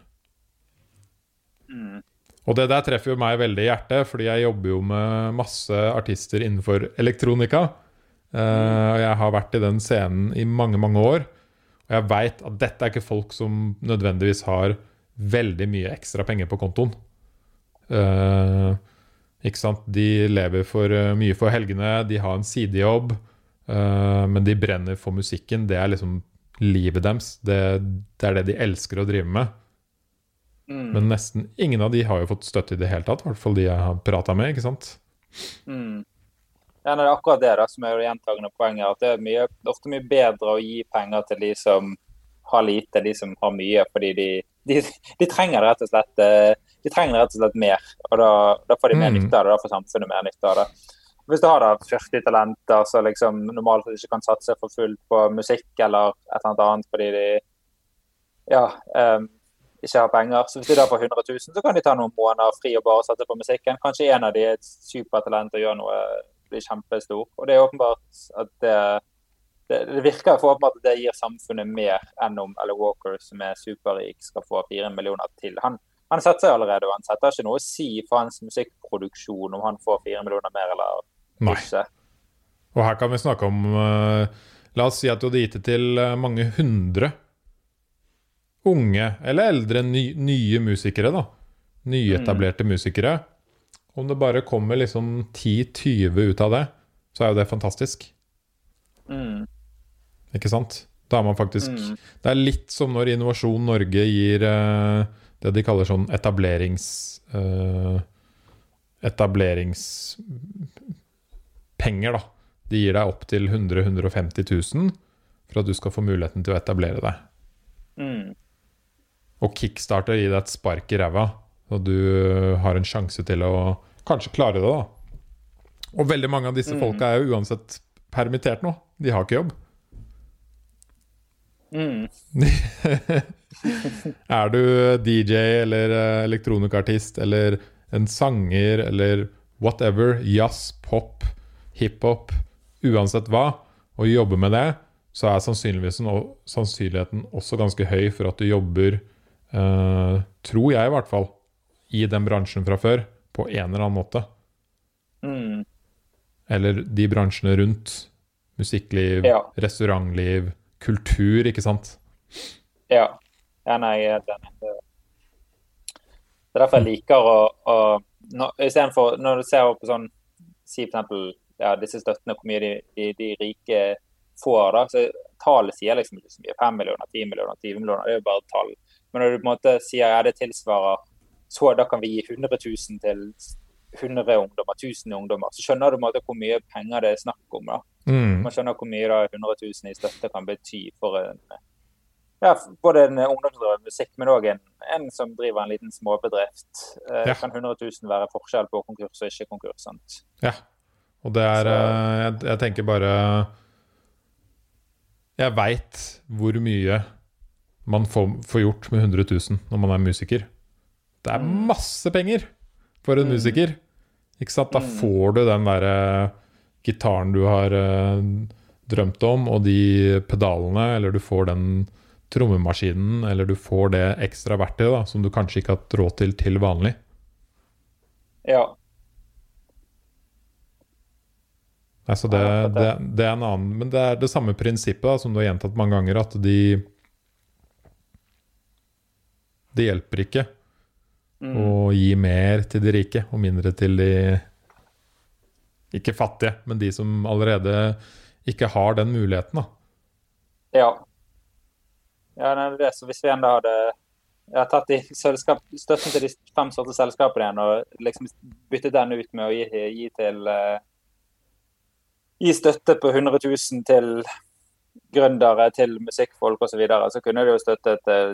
Mm. Og det der treffer jo meg veldig i hjertet, fordi jeg jobber jo med masse artister innenfor elektronika. Uh, og jeg har vært i den scenen i mange, mange år. Og jeg veit at dette er ikke folk som nødvendigvis har veldig mye ekstra penger på kontoen. Uh, ikke sant? De lever for uh, mye for helgene, de har en sidejobb. Men de brenner for musikken. Det er liksom livet deres. Det, det er det de elsker å drive med. Mm. Men nesten ingen av de har jo fått støtte i det hele tatt. I hvert fall de jeg har prata med. ikke sant? Mm. Ja, det er akkurat det da, som er det gjentagende poenget. At det er mye, ofte mye bedre å gi penger til de som har lite, de som har mye. Fordi de, de, de trenger rett og slett eh, de trenger rett og slett mer. Og da, da får de mer Mm. nytte av det. Da får samfunnet mer nytte av det. Hvis du har da 40 talenter som liksom normalt ikke kan satse for fullt på musikk eller et eller annet fordi de ja, em, ikke har penger, så hvis de da får 100 000, så kan de ta noen måneder fri og bare satse på musikken. Kanskje en av de er et supertalent og gjør noe blir kjempestor. Og det er åpenbart at det, det, det virker for åpenbart at det gir samfunnet mer enn om Ella Walker, som er superrik, skal få fire millioner til. Han, han satser allerede, og han setter ikke noe å si for hans musikkproduksjon om han får fire millioner mer eller Nei. ikke. Og her kan vi snakke om uh, La oss si at du hadde gitt det til eh, mange hundre unge eller eldre ny, nye musikere, da. Nyetablerte musikere. Om det bare kommer liksom 10-20 ut av det, så er jo det fantastisk. Mm. Ikke sant? Da er man faktisk Mm. Det er litt som når Innovasjon Norge gir uh, det de kaller sånn etablerings... Uh, etableringspenger, da. De gir deg opptil 100 150 000 for at du skal få muligheten til å etablere deg. Mm. Og Kickstarter gir deg et spark i ræva, og du har en sjanse til å kanskje klare det, da. Og veldig mange av disse Mm. folka er jo uansett permittert nå. De har ikke jobb. Mm. *laughs* Er du DJ eller elektronikartist eller en sanger eller whatever, jazz, pop, hiphop, uansett hva, og jobber med det, så er sannsynligheten, sannsynligheten også ganske høy for at du jobber, eh, tror jeg i hvert fall, i den bransjen fra før, på en eller annen måte. Mm. Eller de bransjene rundt. Musikkliv, Ja. restaurantliv, kultur, ikke sant? Ja. ja nei, enig. Det det er derfor jeg liker å, å når, Istedenfor når du ser på sånn Si eksempel ja, disse støttene, hvor mye de, de, de rike får, da. Så tallet sier liksom ikke så mye. 5 millioner, 10 millioner, 20 millioner. Det er jo bare tall. Men når du på en måte sier ja, det tilsvarer så da kan vi gi 100 000 til 100 ungdommer, 1000 ungdommer, så skjønner du på en måte hvor mye penger det er snakk om. da. Mm. Man skjønner hvor mye da 100 000 i støtte kan bety for en ja, både en ungdomsdrevet musikk, men òg en, en som driver en liten småbedrift. Eh, Ja. Kan 100 000 være forskjell på konkurs og ikke konkurs? sant? Ja. Og det er eh, jeg, jeg tenker bare Jeg veit hvor mye man får, får gjort med 100 000 når man er musiker. Det er Mm. masse penger for en Mm. musiker. Ikke sant? Da Mm. får du den derre gitaren du har eh, drømt om, og de pedalene, eller du får den trommemaskinen, eller du får det ekstra verktøyet da, som du kanskje ikke har hatt råd til til vanlig. Ja. Altså det, det, det er en annen Men det er det samme prinsippet da, som du har gjentatt mange ganger, at de Det hjelper ikke Mm. å gi mer til de rike og mindre til de Ikke fattige, men de som allerede ikke har den muligheten, da. Ja. ja det er det. Så hvis vi enda hadde jeg har tatt selskap, støtten til de fem sorte selskapene igjen og liksom byttet den ut med å gi, gi til uh, Gi støtte på 100 000 til gründere, til musikkfolk osv., så, videre, så kunne de jo støttet eh,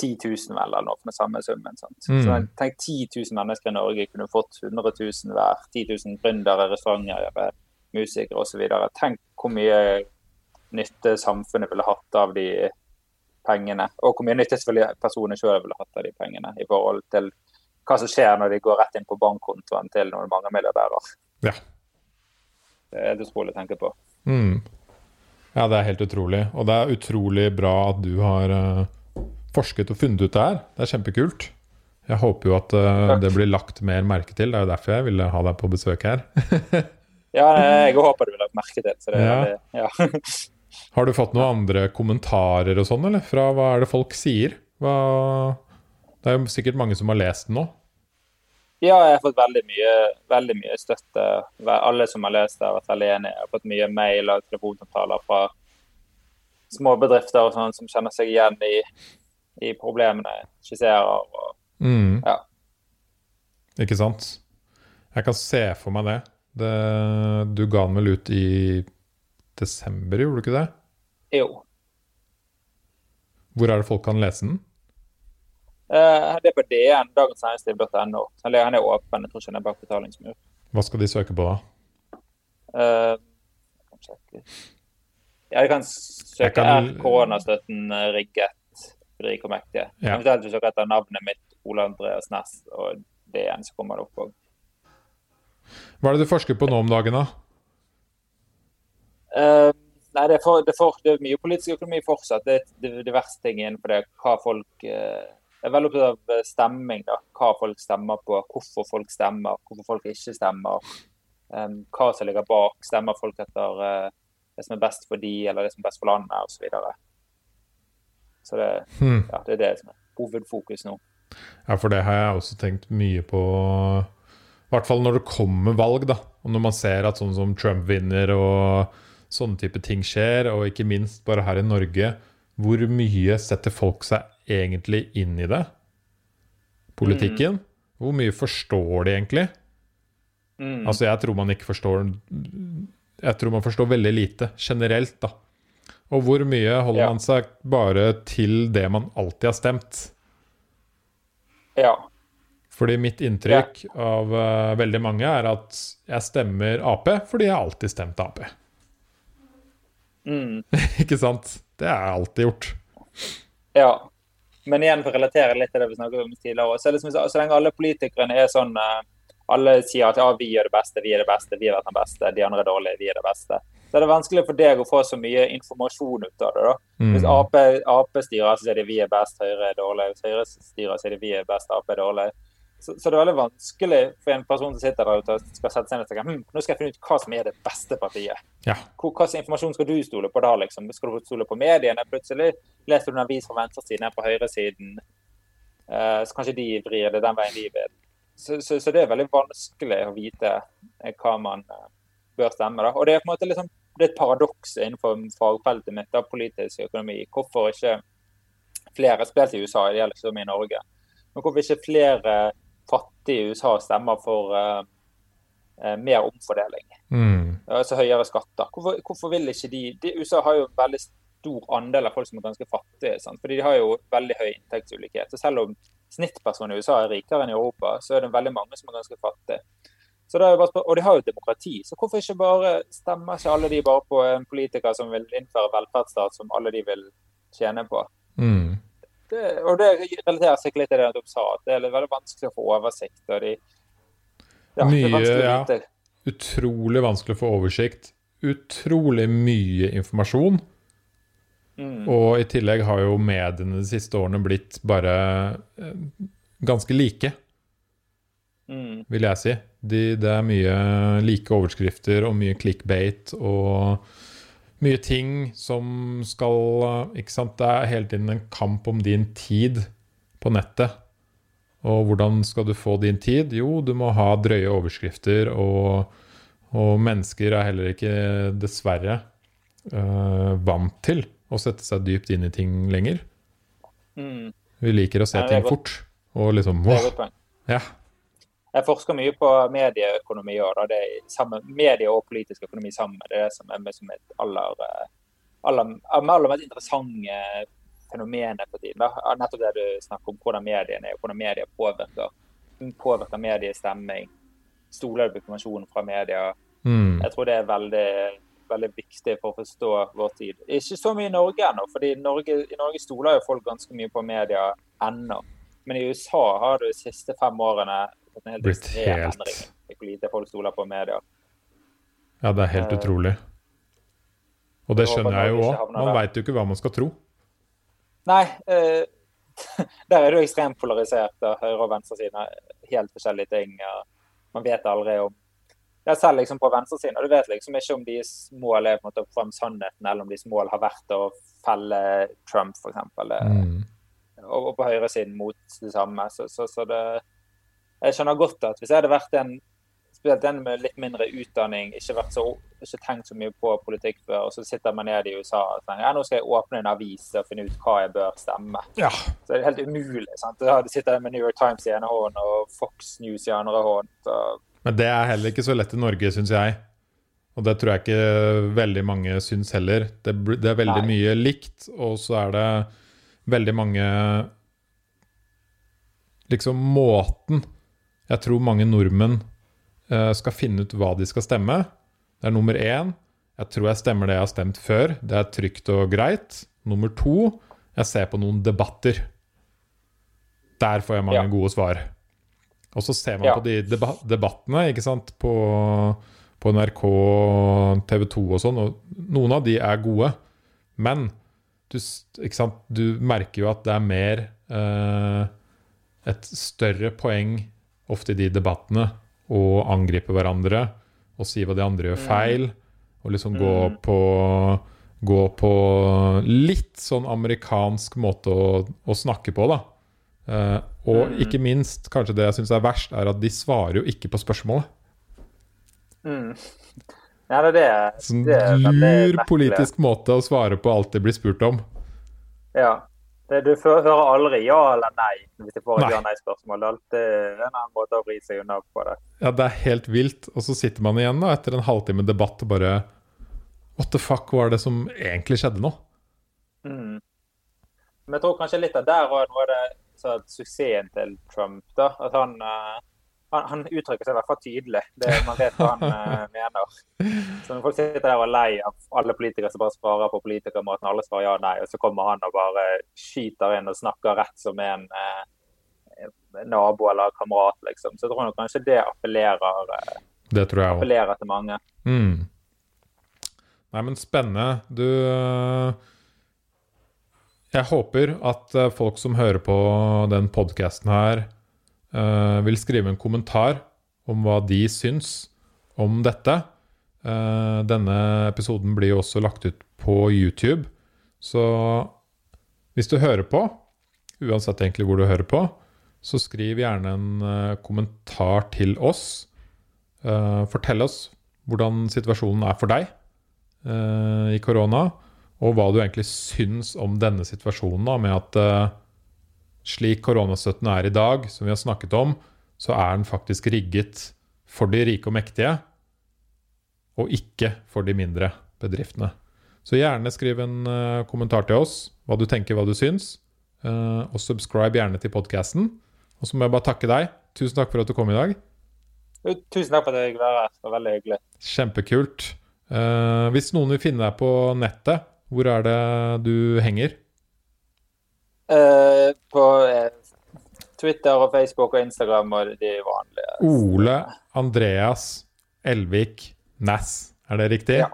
10 000 vel, eller noe med samme summen. Mm. Så tenk 10 000 mennesker i Norge kunne fått 100 000 hver. 10 000 gründere, restauranteiere, musikere osv. Tenk hvor mye nytte samfunnet ville hatt av de pengene. Og hvor mye nytte selvfølgelig personene sjøl ville hatt av de pengene, i forhold til hva som skjer når de går rett inn på bankkontoen til noen mange milliardærer. Ja. Det er utrolig å tenke på. Mm. Ja, det er helt utrolig. Og det er utrolig bra at du har eh, forsket og funnet ut det her. Det er kjempekult. Jeg håper jo at uh, det blir lagt mer merke til. Det er jo derfor jeg ville ha deg på besøk her. *laughs* Ja, jeg håper du vil ha lagt merke til. Det Ja. veldig, ja. *laughs* Har du fått noen andre kommentarer og sånn, eller? Fra hva er det folk sier? Hva Det er jo sikkert mange som har lest den nå. Ja, jeg har fått veldig mye, veldig mye støtte. Alle som har lest det, har vært veldig enige. Jeg har fått mye mail og telefonsamtaler fra småbedrifter og sånn som kjenner seg igjen i, i problemene jeg skisserer. Og, Mm. ja. Ikke sant? Jeg kan se for meg det. det. Du ga den vel ut i desember, gjorde du ikke det? Jo. Hvor er det folk kan lese den? Uh, det er på DN, dagensnæringsliv.no. Han er åpen. Jeg tror ikke han er bak betalingsmur. Hva skal de søke på da? Uh, jeg kan søke Jeg kan- Er koronastøtten rike og mektig. Ja. Eventuelt hvis dere heter navnet mitt, Ole Andreas Næss, og DN, så kommer det opp òg. Hva er det du forsker på nå om dagen, da? Uh, nei, det er, for, det, er for, det er mye politisk økonomi fortsatt. Det er det, det ting innenfor det. Hva folk uh, Jeg er veldig opptatt av eh, stemming. da, Hva folk stemmer på, hvorfor folk stemmer, hvorfor folk ikke stemmer. Um, hva som ligger bak. Stemmer folk etter uh, det som er best for de, eller det som er best for landet, osv. Så, det, Hmm. ja, det er det som er hovedfokus nå. Ja, for det har jeg også tenkt mye på. I hvert fall når det kommer valg, da. Og når man ser at sånn som Trump vinner og sånne type ting skjer, og ikke minst bare her i Norge, hvor mye setter folk seg egentlig inn i det? Politikken? Hvor mye forstår de egentlig? Mm. Altså, jeg tror man ikke forstår Jeg tror man forstår veldig lite, generelt, da. Og hvor mye holder Ja. man seg bare til det man alltid har stemt? Ja. Fordi mitt inntrykk av uh, veldig mange er at jeg stemmer Ap fordi jeg alltid stemt Ap. Mm. *laughs* ikke sant? Det har jeg alltid gjort. Ja. Men igjen for å relatere litt til det vi snakket om tidligere, så, liksom, så lenge alle politikerne er sånn eh, Alle sier at ja, vi gjør det beste, vi er det beste, vi har vært den beste, de andre er dårlige, vi er det beste. Så er det vanskelig for deg å få så mye informasjon ut av det. da. Hvis Mm. Ap, Ap styrer, så sier de vi er best, Høyre er dårlig. Hvis Høyre styrer, så sier de vi er best, Ap er dårlig. Så, så det er veldig vanskelig for en person som sitter der ute og skal sette seg ned og tenke hm, nå skal jeg finne ut hva som er det beste partiet. Ja. Hvor, hva slags informasjon skal du stole på da? liksom? Skal du stole på mediene? Plutselig leser du en avis fra venstresiden enn på høyresiden. Eh, så kanskje de vrir det den veien de vil. Så, så, så det er veldig vanskelig å vite eh, hva man eh, bør stemme. da. Og det er på en måte liksom, det er et paradoks innenfor fagfeltet mitt av politisk økonomi. Hvorfor ikke flere, spilt i USA, det gjelder ikke så mye i Norge, men hvorfor ikke flere fattige i USA stemmer for uh, uh, mer omfordeling? Mm. altså høyere skatter. Hvorfor, hvorfor vil ikke de, de USA har jo en veldig stor andel av folk som er ganske fattige. Sant? Fordi de har jo veldig høy inntektsulikhet. Så selv om snittpersonen i USA er rikere enn i Europa, så er det veldig mange som er ganske fattige. Så det er jo bare, spør- og de har jo demokrati, så hvorfor ikke bare stemmer ikke alle de bare på en politiker som vil innføre velferdsstat som alle de vil tjene på? Mm. Det, og det relaterer seg litt til det du sa, at det er veldig vanskelig å få oversikt. og de ja, Mye, ja. Utrolig vanskelig å få oversikt. Utrolig mye informasjon. Mm. Og i tillegg har jo mediene de siste årene blitt bare eh, ganske like, Mm. vil jeg si. De, det er mye like overskrifter og mye clickbait og mye ting som skal Ikke sant? Det er hele tiden en kamp om din tid på nettet. Og hvordan skal du få din tid? Jo, du må ha drøye overskrifter, og, og mennesker er heller ikke, dessverre, øh, vant til å sette seg dypt inn i ting lenger. Mm. Vi liker å se Ja, ting fort. Og liksom wow, ja. Jeg forsker mye på medieøkonomi òg. Det er sammen, medie og politisk økonomi sammen. Det er det som er med som et aller, eh, aller, aller mest interessante fenomenet på tiden. Da. Nettopp det du snakker om, hvordan mediene er, og hvordan media påvirker. Påvirker mediestemming. Stoler du på informasjon fra media? Mm. Jeg tror det er veldig, veldig viktig for å forstå vår tid. Ikke så mye i Norge ennå, fordi i Norge, stoler jo folk ganske mye på media ennå. Men i USA har du de siste fem årene Blitt helt- hvor lite folk stoler på media. Ja, det er helt Eh, utrolig. Og det skjønner jeg jo òg. Man veit jo ikke hva man skal tro. Nei, Uh, *laughs* der er det jo ekstremt polarisert. Høyre- og venstresiden er helt forskjellige ting. Man vet aldri om ja, Selv liksom på venstresiden. og Du vet liksom ikke om deres mål er på en måte å få frem sannheten, eller om deres mål har vært å felle Trump, f.eks. Mm. Og, og på høyresiden mot det samme. Så, så, så det, jeg skjønner godt at hvis jeg hadde vært en spesielt en med litt mindre utdanning, ikke, så, ikke tenkt så mye på politikk før, og så sitter man nede i USA og tenker ja, nå skal jeg åpne en avis og finne ut hva jeg bør stemme. Ja. Så det er helt umulig. sant? Da sitter jeg med New York Times i ene hånd og Fox News i andre hånd. Så. Men det er heller ikke så lett i Norge, syns jeg. Og det tror jeg ikke veldig mange syns heller. Det, det er veldig Nei. mye likt, og så er det veldig mange Liksom måten jeg tror mange nordmenn eh, skal finne ut hva de skal stemme. Det er nummer én. Jeg tror jeg stemmer det jeg har stemt før. Det er trygt og greit. Nummer to. Jeg ser på noen debatter. Der får jeg mange Ja. gode svar. Og så ser man Ja. på de deba debattene ikke sant? På, på NRK, TV 2 og sånn, og noen av de er gode. Men du, du merker jo at det er mer eh, et større poeng ofte i de debattene å angripe hverandre og si hva de andre gjør feil, og liksom gå Mm. på Gå på litt sånn amerikansk måte å, å snakke på, da. Eh, og Mm. ikke minst, kanskje det jeg syns er verst, er at de svarer jo ikke på spørsmålet. Mm. Ja, det er det. Sånn lur politisk måte å svare på alt de blir spurt om. Ja. Det, du hører aldri ja eller nei hvis du får et Nei. ja-nei-spørsmål. Det er alltid en annen måte å vri seg unna på det. Ja, det er helt vilt. Og så sitter man igjen da etter en halvtime debatt og bare What the fuck var det som egentlig skjedde nå? Mm. Men jeg tror kanskje litt av der var noe av det så suksessen til Trump. da, At han, eh, han, han uttrykker seg i hvert fall tydelig. Det, man vet hva han uh, *laughs* mener. Så når folk sitter der og er lei av alle politikere som bare svarer på politikermåten, alle svarer ja og nei, og så kommer han og bare skyter inn og snakker rett som en uh, nabo eller kamerat, liksom. Så jeg tror nok kanskje det appellerer, uh, Det appellerer til mange. Mm. Nei, men spennende. Du Jeg håper at folk som hører på den podkasten her, vil skrive en kommentar om hva de syns om dette. Eh, denne episoden blir jo også lagt ut på YouTube, så hvis du hører på, uansett egentlig hvor du hører på, så skriv gjerne en øh, kommentar til oss. Eh, fortell oss hvordan situasjonen er for deg eh, i korona, og hva du egentlig syns om denne situasjonen da, med at eh, slik koronastøtten er i dag, som vi har snakket om, så er den faktisk rigget for de rike og mektige, og ikke for de mindre bedriftene. Så gjerne skriv en eh, kommentar til oss, hva du tenker, hva du syns, eh, og subscribe gjerne til podcasten. Og så må jeg bare takke deg. Tusen takk for at du kom i dag. Tusen takk for at jeg fikk være her. Det var veldig hyggelig. Kjempekult. Eh, hvis noen vil finne deg på nettet, hvor er det du henger? Eh, på eh, Twitter og Facebook og Instagram og de vanlige. Ole Andreas Elvik Næss. Er det riktig? Ja.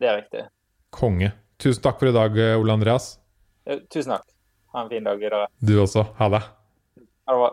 Det er riktig. Konge. Tusen takk for i dag, Ole Andreas. Eh, Tusen takk. Ha en fin dag videre. Du også. Ha det. Ha det bra.